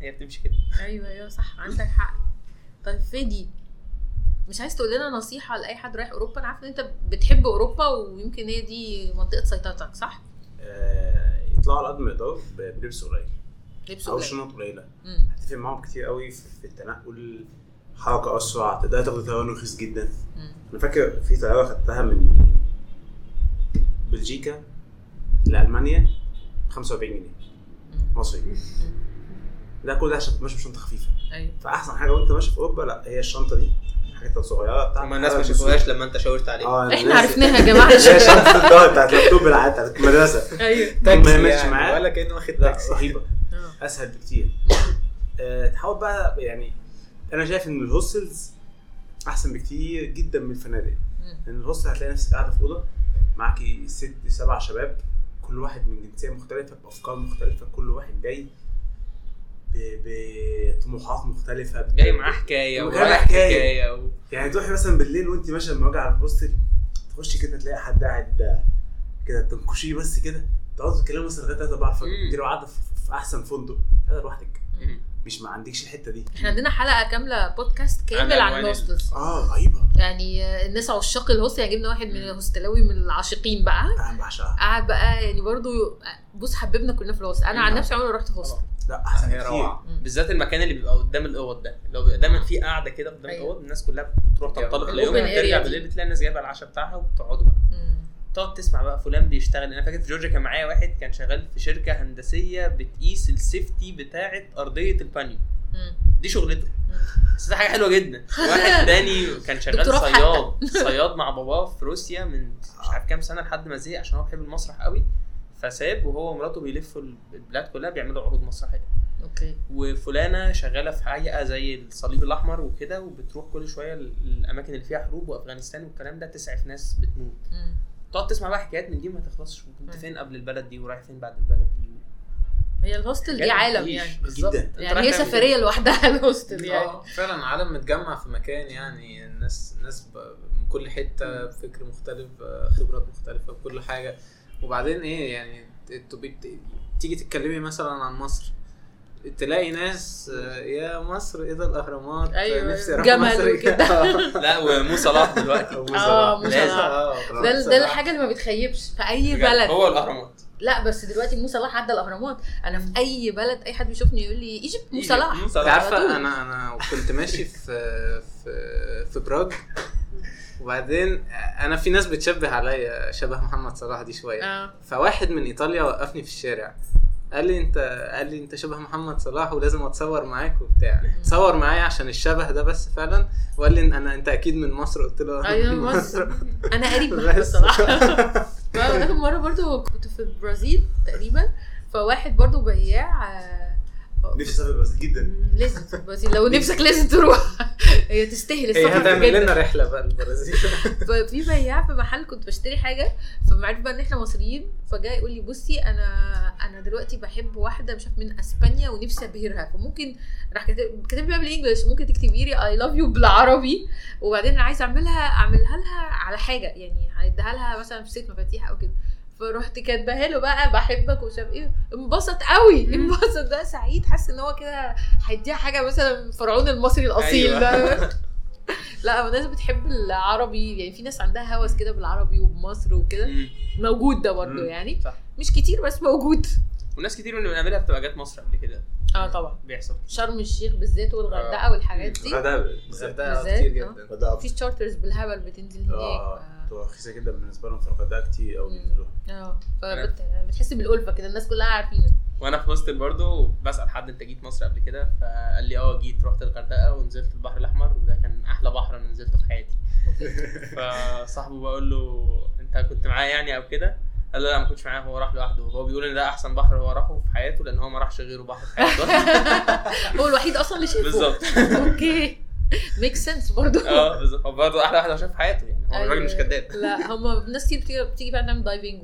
هي بتمشي كده. أيوه أيوه صح عندك حق. طيب فادي مش عايز تقول لنا نصيحة لأي حد رايح أوروبا؟ أنا عارفة إن أنت بتحب أوروبا ويمكن هي دي منطقة سيطرتك صح؟ آه، يطلعوا على قد ما يقدروا بلبس قليل. لبس أو قليل. شنط قليلة. هتفرق معاهم كتير قوي في التنقل حركة أسرع تقدر تاخد طيران رخيص جدا. أنا فاكر في طياره خدتها من بلجيكا لألمانيا 45 جنيه. مصري. ده كل ده عشان تبقى ماشي بشنطه خفيفة. أيوه. فأحسن حاجة وأنت ماشي في أوروبا لا هي الشنطة دي الحاجات الصغيره بتاعت هما الناس ما شافوهاش لما أنت شاورت عليهم. آه إحنا عرفناها يا جماعة. هي شنطة الظهر بتاعت اللابتوب العادي بتاعت المدرسة. أيوه. ما يعني معاه. ولا كأنه واخد تاكسي. رهيبة. آه. أسهل بكتير. أه تحاول بقى يعني أنا شايف إن ال hostels أحسن بكتير جدا من الفنادق. لأن ال hostel هتلاقي نفسك قاعدة في أوضة معاكي ست سبع شباب كل واحد من جنسية مختلفة بأفكار مختلفة كل واحد جاي بطموحات مختلفة جاي معاه حكاية جاي ورايح معاه حكاية. حكاية و... يعني تروحي مثلا بالليل وأنت ماشية مواجهه على ال hostel تخشي كده تلاقي حد قاعد كده تنكشيه بس كده تقعدوا تتكلموا مثلا لغاية 3 4 الفجر مم. انت لو قاعدة في أحسن فندق قاعدة لوحدك. مش ما عندكش الحتة دي. إحنا عندنا حلقة كاملة بودكاست كامل عن ال hostels آه رهيبة. يعني الناس عشاق ال hostel يعني جبنا واحد من الهوستلاوي من العاشقين بقى. أنا بعشقها. قعد بقى يعني برضو بص حببنا كلنا في ال hostel أنا عن مم. نفسي عمري ما رحت hostel لا أحسن هي روعة. بالذات المكان اللي بيبقى قدام الأوض ده. لو بيبقى دايما في قاعدة كده قدام أيوة. الأوض الناس كلها بتروح تنطلق ال open اليوم. area ترجع دي. بالليل بتلاقي الناس جايبة العشاء بتاعها وبتقعدوا بقى. مم. تقعد تسمع بقى فلان بيشتغل. أنا فاكر في جورجيا كان معايا واحد كان شغال في شركة هندسية بتقيس ال safety بتاعه أرضية البانيو. دي شغلته. بس ده حاجة حلوة جدا. واحد تاني كان شغال صياد صياد مع باباه في روسيا من مش عارف كام سنة لحد ما زهق عشان هو بيحب المسرح قوي. فساب وهو ومراته بيلفوا البلاد كلها بيعملوا عروض مسرحية. أوكي. وفلانة شغالة في هيئه زي الصليب الأحمر وكده وبتروح كل شوية ال- الاماكن اللي فيها حروب وأفغانستان والكلام ده تسعف ناس بتموت. تقعد تسمع بقى حكايات من دي ما تخلصش وكنت. فين قبل البلد دي ورايح فين بعد البلد دي هي الهوستل دي عالم. يعني بالظبط. يعني هي سفرية. لوحدها الهوستل يعني آه فعلا عالم متجمع في مكان يعني الناس الناس ب- من كل حتة فكر مختلف آه، خبرات مختلفة بكل حاجة وبعدين إيه يعني تيجي تتكلمي مثلا عن مصر تلاقي ناس آه، يا مصر إيه ده الاهرامات؟ أيوة، نفسي أروح جمل مصر. وكده. آه. لا ومو صلاح دلوقتي. آه صلاح. مو لازم. صلاح آه. ده ده الحاجة اللي ما بتخيبش في أي بلد. هو الأهرامات. لا بس دلوقتي مو صلاح عدى الأهرامات. أنا في أي بلد أي حد بيشوفني يقول لي إيجيبت مو صلاح مو أنت. عارفة أنا أنا كنت ماشي في في في براغ وبعدين أنا في ناس بتشبه عليا شبه محمد صلاح دي شوية. آه. فواحد من إيطاليا وقفني في الشارع. قال لي انت قال لي انت شبه محمد صلاح ولازم اتصور معاك وبتاع. تصور معايا عشان الشبه ده بس فعلا. وقال لي أنا أنت أكيد من مصر. قلت له أيوه من مصر. أنا قريب محمد. صلاح. آخر مرة برضو كنت في البرازيل تقريبا. فواحد برضو بياع نفسي أسافر البرازيل جدا. لازم البرازيل. لو نفسك لازم تروح. هي تستاهل هي السفر هتعمل جدا لنا رحلة بقى البرازيل ففي بياع في محل كنت بشتري حاجة فمعرف بقى إن إحنا مصريين فجاء يقول لي بصي أنا أنا دلوقتي بحب واحدة مش عارف من أسبانيا ونفسي أبهرها. فممكن راح كاتب كاتب لي بقى بال English. ممكن تكتبي لي I love you بالعربي. وبعدين أنا عايزة أعملها أعملها لها على حاجة يعني هيديها لها مثلا في ست مفاتيح أو كده. فرحت كاتباها له بقى بحبك ومش عارف إيه انبسط قوي. انبسط ده سعيد حاسس ان هو كده هيديها حاجة مثلا فرعون المصري الأصيل أيوة. ده لا الناس بتحب العربي يعني في ناس عندها هوس كده بالعربي وبمصر وكده. موجود ده برضه. يعني صح. مش كتير بس موجود وناس كتير من اللي بنقابلها بتبقى جت مصر قبل كده آه طبعا بيحصل شرم الشيخ بالذات والغردقة آه. والحاجات دي الغردقة كتير آه. جدا في charters بالهبل بتنزل هناك آه ف- بتبقى رخيصة جدا بالنسبة لهم في الغردقة كتير قوي. بينزلوها آه. فبتحس بالألفة كده الناس كلها عارفينه وأنا في hostel برضه بسأل حد انت جيت مصر قبل كده؟ فقال لي آه جيت رحت الغردقة ونزلت البحر الأحمر وده كان أحلى بحر أنا نزلته في حياتي. فصاحبه بقول له انت كنت معايا يعني أو كده؟ قال له لا ما كنتش معاه هو راح لوحده. وهو بيقول إن ده أحسن بحر هو راحه في حياته لأن هو ما راحش غيره بحر في حياته. هو الوحيد أصلا اللي شايفه بالظبط. أوكي. make sense برضه آه بالظبط. هو برضه أحلى واحد هو شاف في حياته يعني. هو الراجل مش كداب. لا هم ناس كتير بتيجي بتيجي فعلا تعمل diving.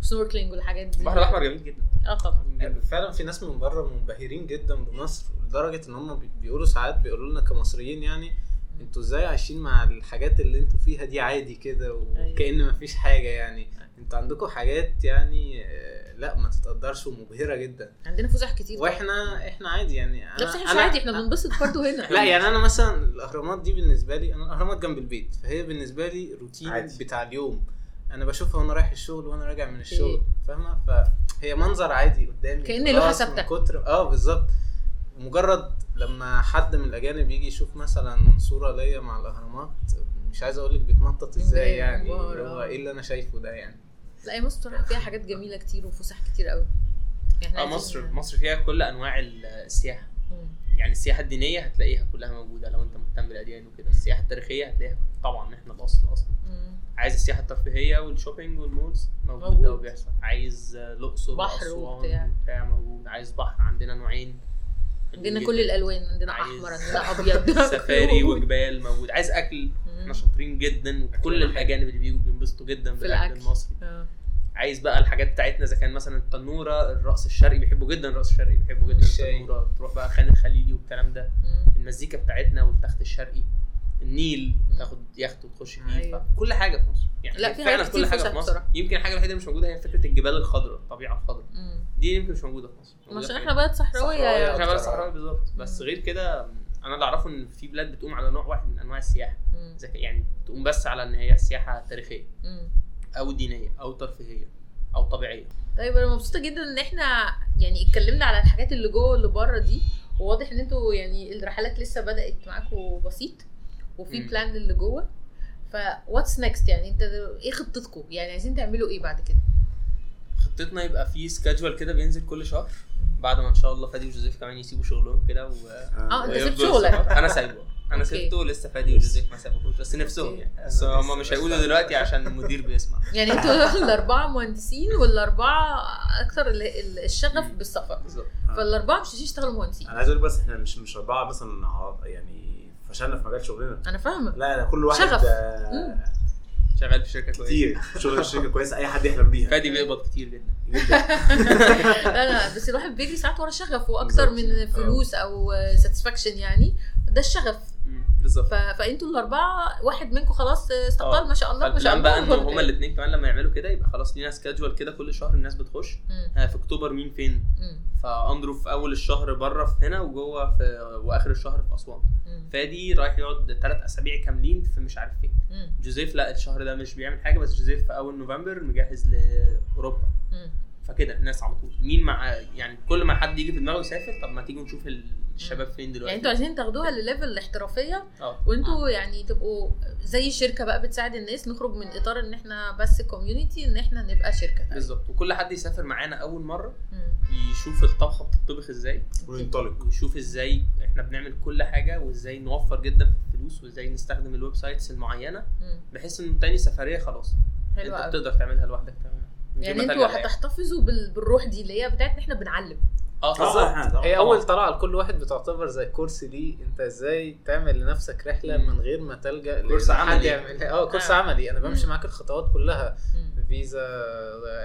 و snorkeling والحاجات دي. البحر الأحمر جميل جدا. آه طبعا. جدا. فعلا في ناس من بره منبهرين جدا بمصر لدرجة إن هم بي- بيقولوا ساعات بيقولوا لنا كمصريين يعني أنتوا إزاي عايشين مع الحاجات اللي أنتوا فيها دي عادي كده؟ وكأن مفيش حاجة يعني. أنتوا عندكم حاجات يعني آه، لا ما تتقدرش ومبهرة جدا عندنا فسح كتير وإحنا إحنا عادي يعني لا بس إحنا مش عادي إحنا بننبسط برضه هنا لا يعني أنا مثلا الأهرامات دي بالنسبة لي أنا الأهرامات جنب البيت فهي بالنسبة لي روتين عادي. بتاع اليوم أنا بشوفها وأنا رايح الشغل وأنا راجع من الشغل. فاهمة فهي منظر عادي قدامي خلاص ثابتة. من كتر آه بالظبط مجرد لما حد من الأجانب يجي يشوف مثلا صورة ليا مع الأهرامات مش عايز أقول لك بيتنطط إزاي يعني هو. إيه اللي أنا شايفه ده يعني لا مصر بصراحه فيها حاجات جميلة كتير وفسح كتير قوي إحنا آه مصر مصر فيها كل أنواع السياحة مم. يعني السياحة الدينية هتلاقيها كلها موجودة لو أنت مهتم بالأديان وكده السياحة التاريخية هتلاقيها طبعا إحنا الأصل أصلا مم. عايز السياحة الترفيهية والشوبينج والمولز موجود, موجود. ده وبيحصل عايز الأقصر بحر وبتاع. بتاع موجود عايز بحر عندنا نوعين عندنا. كل الألوان عندنا أحمر عندنا أبيض سفاري. وجبال موجود عايز أكل. إحنا شاطرين جدا وكل الأجانب اللي بيجوا بينبسطوا جدا بالأكل. المصري آه. عايز بقى الحاجات بتاعتنا إذا كان مثلا التنورة الرقص الشرقي بيحبوا جدا الرقص الشرقي بيحبوا جدا. التنورة تروح بقى خان الخليلي والكلام ده. المزيكا بتاعتنا والتخت الشرقي النيل تاخد يخت وتخش فيه أيوة. كل حاجة في مصر يعني لا، في فعلا كل حاجة في مصر بصراحة. يمكن الحاجة الوحيدة اللي مش موجودة هي فكرة الجبال الخضراء الطبيعة الخضراء. دي يمكن مش موجودة في مصر عشان إحنا بلد صحراوية صحراوية. يعني. إحنا بلد أكتر. صحراوي بالظبط بس غير كده أنا اللي أعرفه إن في بلاد بتقوم على نوع واحد من أنواع السياحة يعني تقوم بس على إن هي سياحة تاريخية مم. أو دينية أو ترفيهية أو طبيعية. طيب أنا مبسوطة جدا إن إحنا يعني اتكلمنا على الحاجات اللي جوه واللي بره دي وواضح إن إنتوا يعني الرحلات لسه بدأت معاكم بسيط وفي. plan اللي جوه. ف what's next يعني؟ أنت إيه خطتكم يعني عايزين تعملوا إيه بعد كده؟ خطتنا يبقى في سكادجول كده بينزل كل شهر بعد ما إن شاء الله فادي وجوزيف كمان يسيبوا شغلهم كده و... آه أنت سبت شغلك. أنا سايبه. أنا. سبته لسه فادي وجوزيف ما سابوهوش بس نفسهم. يعني. بس هم مش هيقولوا دلوقتي عشان المدير بيسمع. يعني أنتوا الأربعة مهندسين والأربعة أكثر ال- ال- الشغف بالسفر. بالظبط. فالأربعة مش هيشتغلوا مهندسين. أنا عايز أقول بس إحنا مش مش أربعة مثلا يعني فشلنا في مجال شغلنا. أنا فاهمة. لا لا كل واحد شغف. آه،. شغال في شركة كويسة. كتير. شغل الشركة كويسة. أي حد يحلم بيها. فادي بيقبض كتير جدا. لا لا بس الواحد بيجري ساعات ورا شغف وأكتر بالظبط. من فلوس أو satisfaction يعني. ده الشغف. بالظبط. فانتوا الأربعة واحد منكم خلاص استقال آه. ما شاء الله ما شاء فال plan بقى الله إن هما الاثنين كمان لما يعملوا كده يبقى خلاص لينا schedule كده كل شهر الناس بتخش مم. ها في أكتوبر مين فين. فاندرو في أول الشهر بره في هنا وجوه في وآخر الشهر في أسوان. فادي رايح يقعد ثلاث أسابيع كاملين في مش عارف فين. جوزيف لا الشهر ده مش بيعمل حاجة بس جوزيف في أول نوفمبر مجهز لأوروبا. فكده الناس على طول. مين مع يعني كل ما حد يجي في دماغه يسافر طب ما تيجي نشوف الشباب فين دلوقتي؟ يعني أنتوا عايزين تاخدوها لل level الاحترافية آه. وانتوا يعني تبقوا زي شركة بقى بتساعد الناس نخرج من إطار إن إحنا بس community إن إحنا نبقى شركة بالظبط. وكل حد يسافر معانا أول مرة مم. يشوف الطبخة بتطبخ إزاي. وننطلق. ويشوف إزاي إحنا بنعمل كل حاجة وإزاي نوفر جدا في الفلوس وإزاي نستخدم ال websites المعينة مم. بحيث إن تاني سفرية خلاص. أنت بتقدر تعملها لوحدك تمام يعني أنتوا. هتحتفظوا بال- بالروح دي اللي هي بتاعت ان إحنا بنعلم آه بالظبط إحنا هي. أول طلعة لكل واحد بتعتبر زي course ليه انت إزاي تعمل لنفسك رحلة مم. من غير ما تلجأ course عملي. آه course آه. عملي أنا بمشي. معاك الخطوات كلها مم. فيزا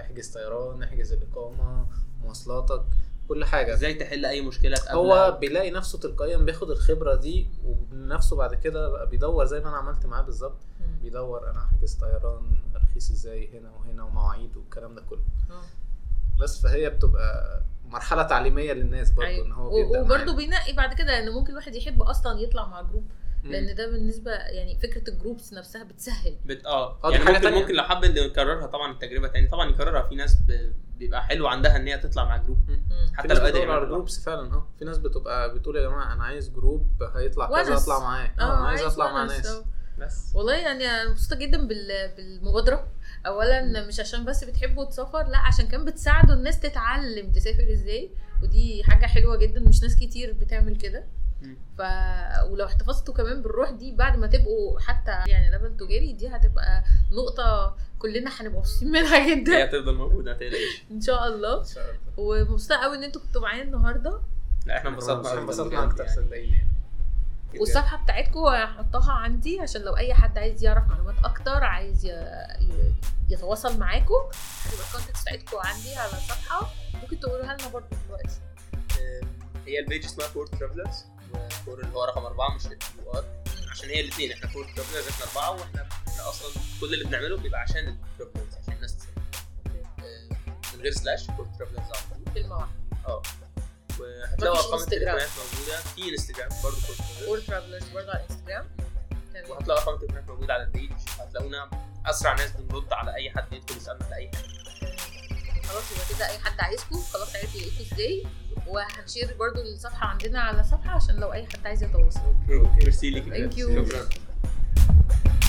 احجز طيران احجز الاقامه مواصلاتك كل حاجة إزاي تحل أي مشكلة تقابلها هو بيلاقي نفسه تلقائيا بياخد الخبرة دي وبنفسه بعد كده بقى بيدور زي ما أنا عملت معاه بالظبط. بيدور أنا احجز طيران رخيص إزاي هنا وهنا ومواعيد والكلام ده كله آه. بس فهي بتبقى مرحلة تعليمية للناس برضه أيوة. إن هو وبرضه. بينقي بعد كده إن ممكن الواحد يحب أصلا يطلع مع group. لأن ده بالنسبة يعني فكرة ال groups نفسها بتسهل بت... آه آه، دي يعني حاجة ممكن تانية. ممكن لو حابب يكررها طبعا التجربة تاني طبعا يكررها في ناس ب... بيبقى حلو عندها إن هي تطلع مع group حتى لو قادر على يعمل groups فعلا آه في ناس بتبقى بتقول يا جماعة أنا عايز جروب هيطلع كذا. اطلع معاه آه آه أنا عايز أطلع مع ناس آه. بس. والله يعني أنا مبسوطة جدا بال- بالمبادرة. اولا مش عشان بس بتحبوا تسافر لا عشان كمان بتساعدوا الناس تتعلم تسافر إزاي. ودي حاجة حلوة جدا مش ناس كتير بتعمل كده. ف ولو احتفظتوا كمان بالروح دي بعد ما تبقوا حتى يعني level تجاري دي هتبقى نقطة كلنا هنبقى مبسوطين منها هي جدا هتفضل موجودة ما تقلقش إن شاء الله. إن شاء الله. ومبسوطة قوي إن أنتوا كنتوا معايا النهارده. لا إحنا انبسطنا انبسطنا أكتر. صدقيني. والصفحة بتاعتكم هحطها عندي عشان لو أي حد عايز يعرف معلومات أكتر عايز. يتواصل معاكم هتبقى ال contact بتاعتكم عندي على الصفحة. ممكن تقولوها لنا برضه دلوقتي. هي ال page اسمها For Travelers و four اللي هو رقم أربعة مش ال Q R عشان هي الاثنين إحنا For Travelers إحنا أربعة وإحنا إحنا أصلا كل اللي بنعمله بيبقى عشان ال travelers عشان الناس تسافر آه، من غير slash For Travelers على طول كلمة واحدة. آه. وهتلاقوا أرقام. التليفونات موجودة. في انستجرام برضه For Travelers برضه على الانستجرام تمام. وهتلاقوا أرقام التليفونات موجودة على ال page هتلاقونا أسرع ناس بنرد على أي حد يدخل يسألنا في أي حاجة. خلاص يبقى كده أي حد عايزكم خلاص عارف يلاقيكم إزاي. وهنشير برضو الصفحة عندنا على الصفحة عشان لو أي حد عايز يتواصل. okay. merci ليك Thank you.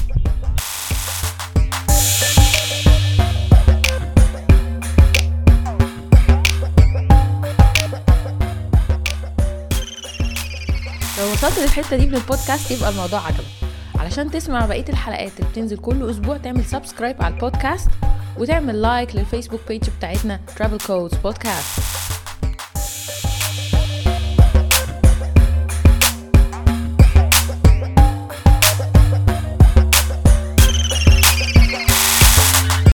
وصلت للحتة دي من البودكاست يبقى الموضوع عجبك. علشان تسمع بقية الحلقات اللي بتنزل كل أسبوع تعمل subscribe على البودكاست وتعمل لايك للفيسبوك بيج بتاعتنا Travel Codes Podcast.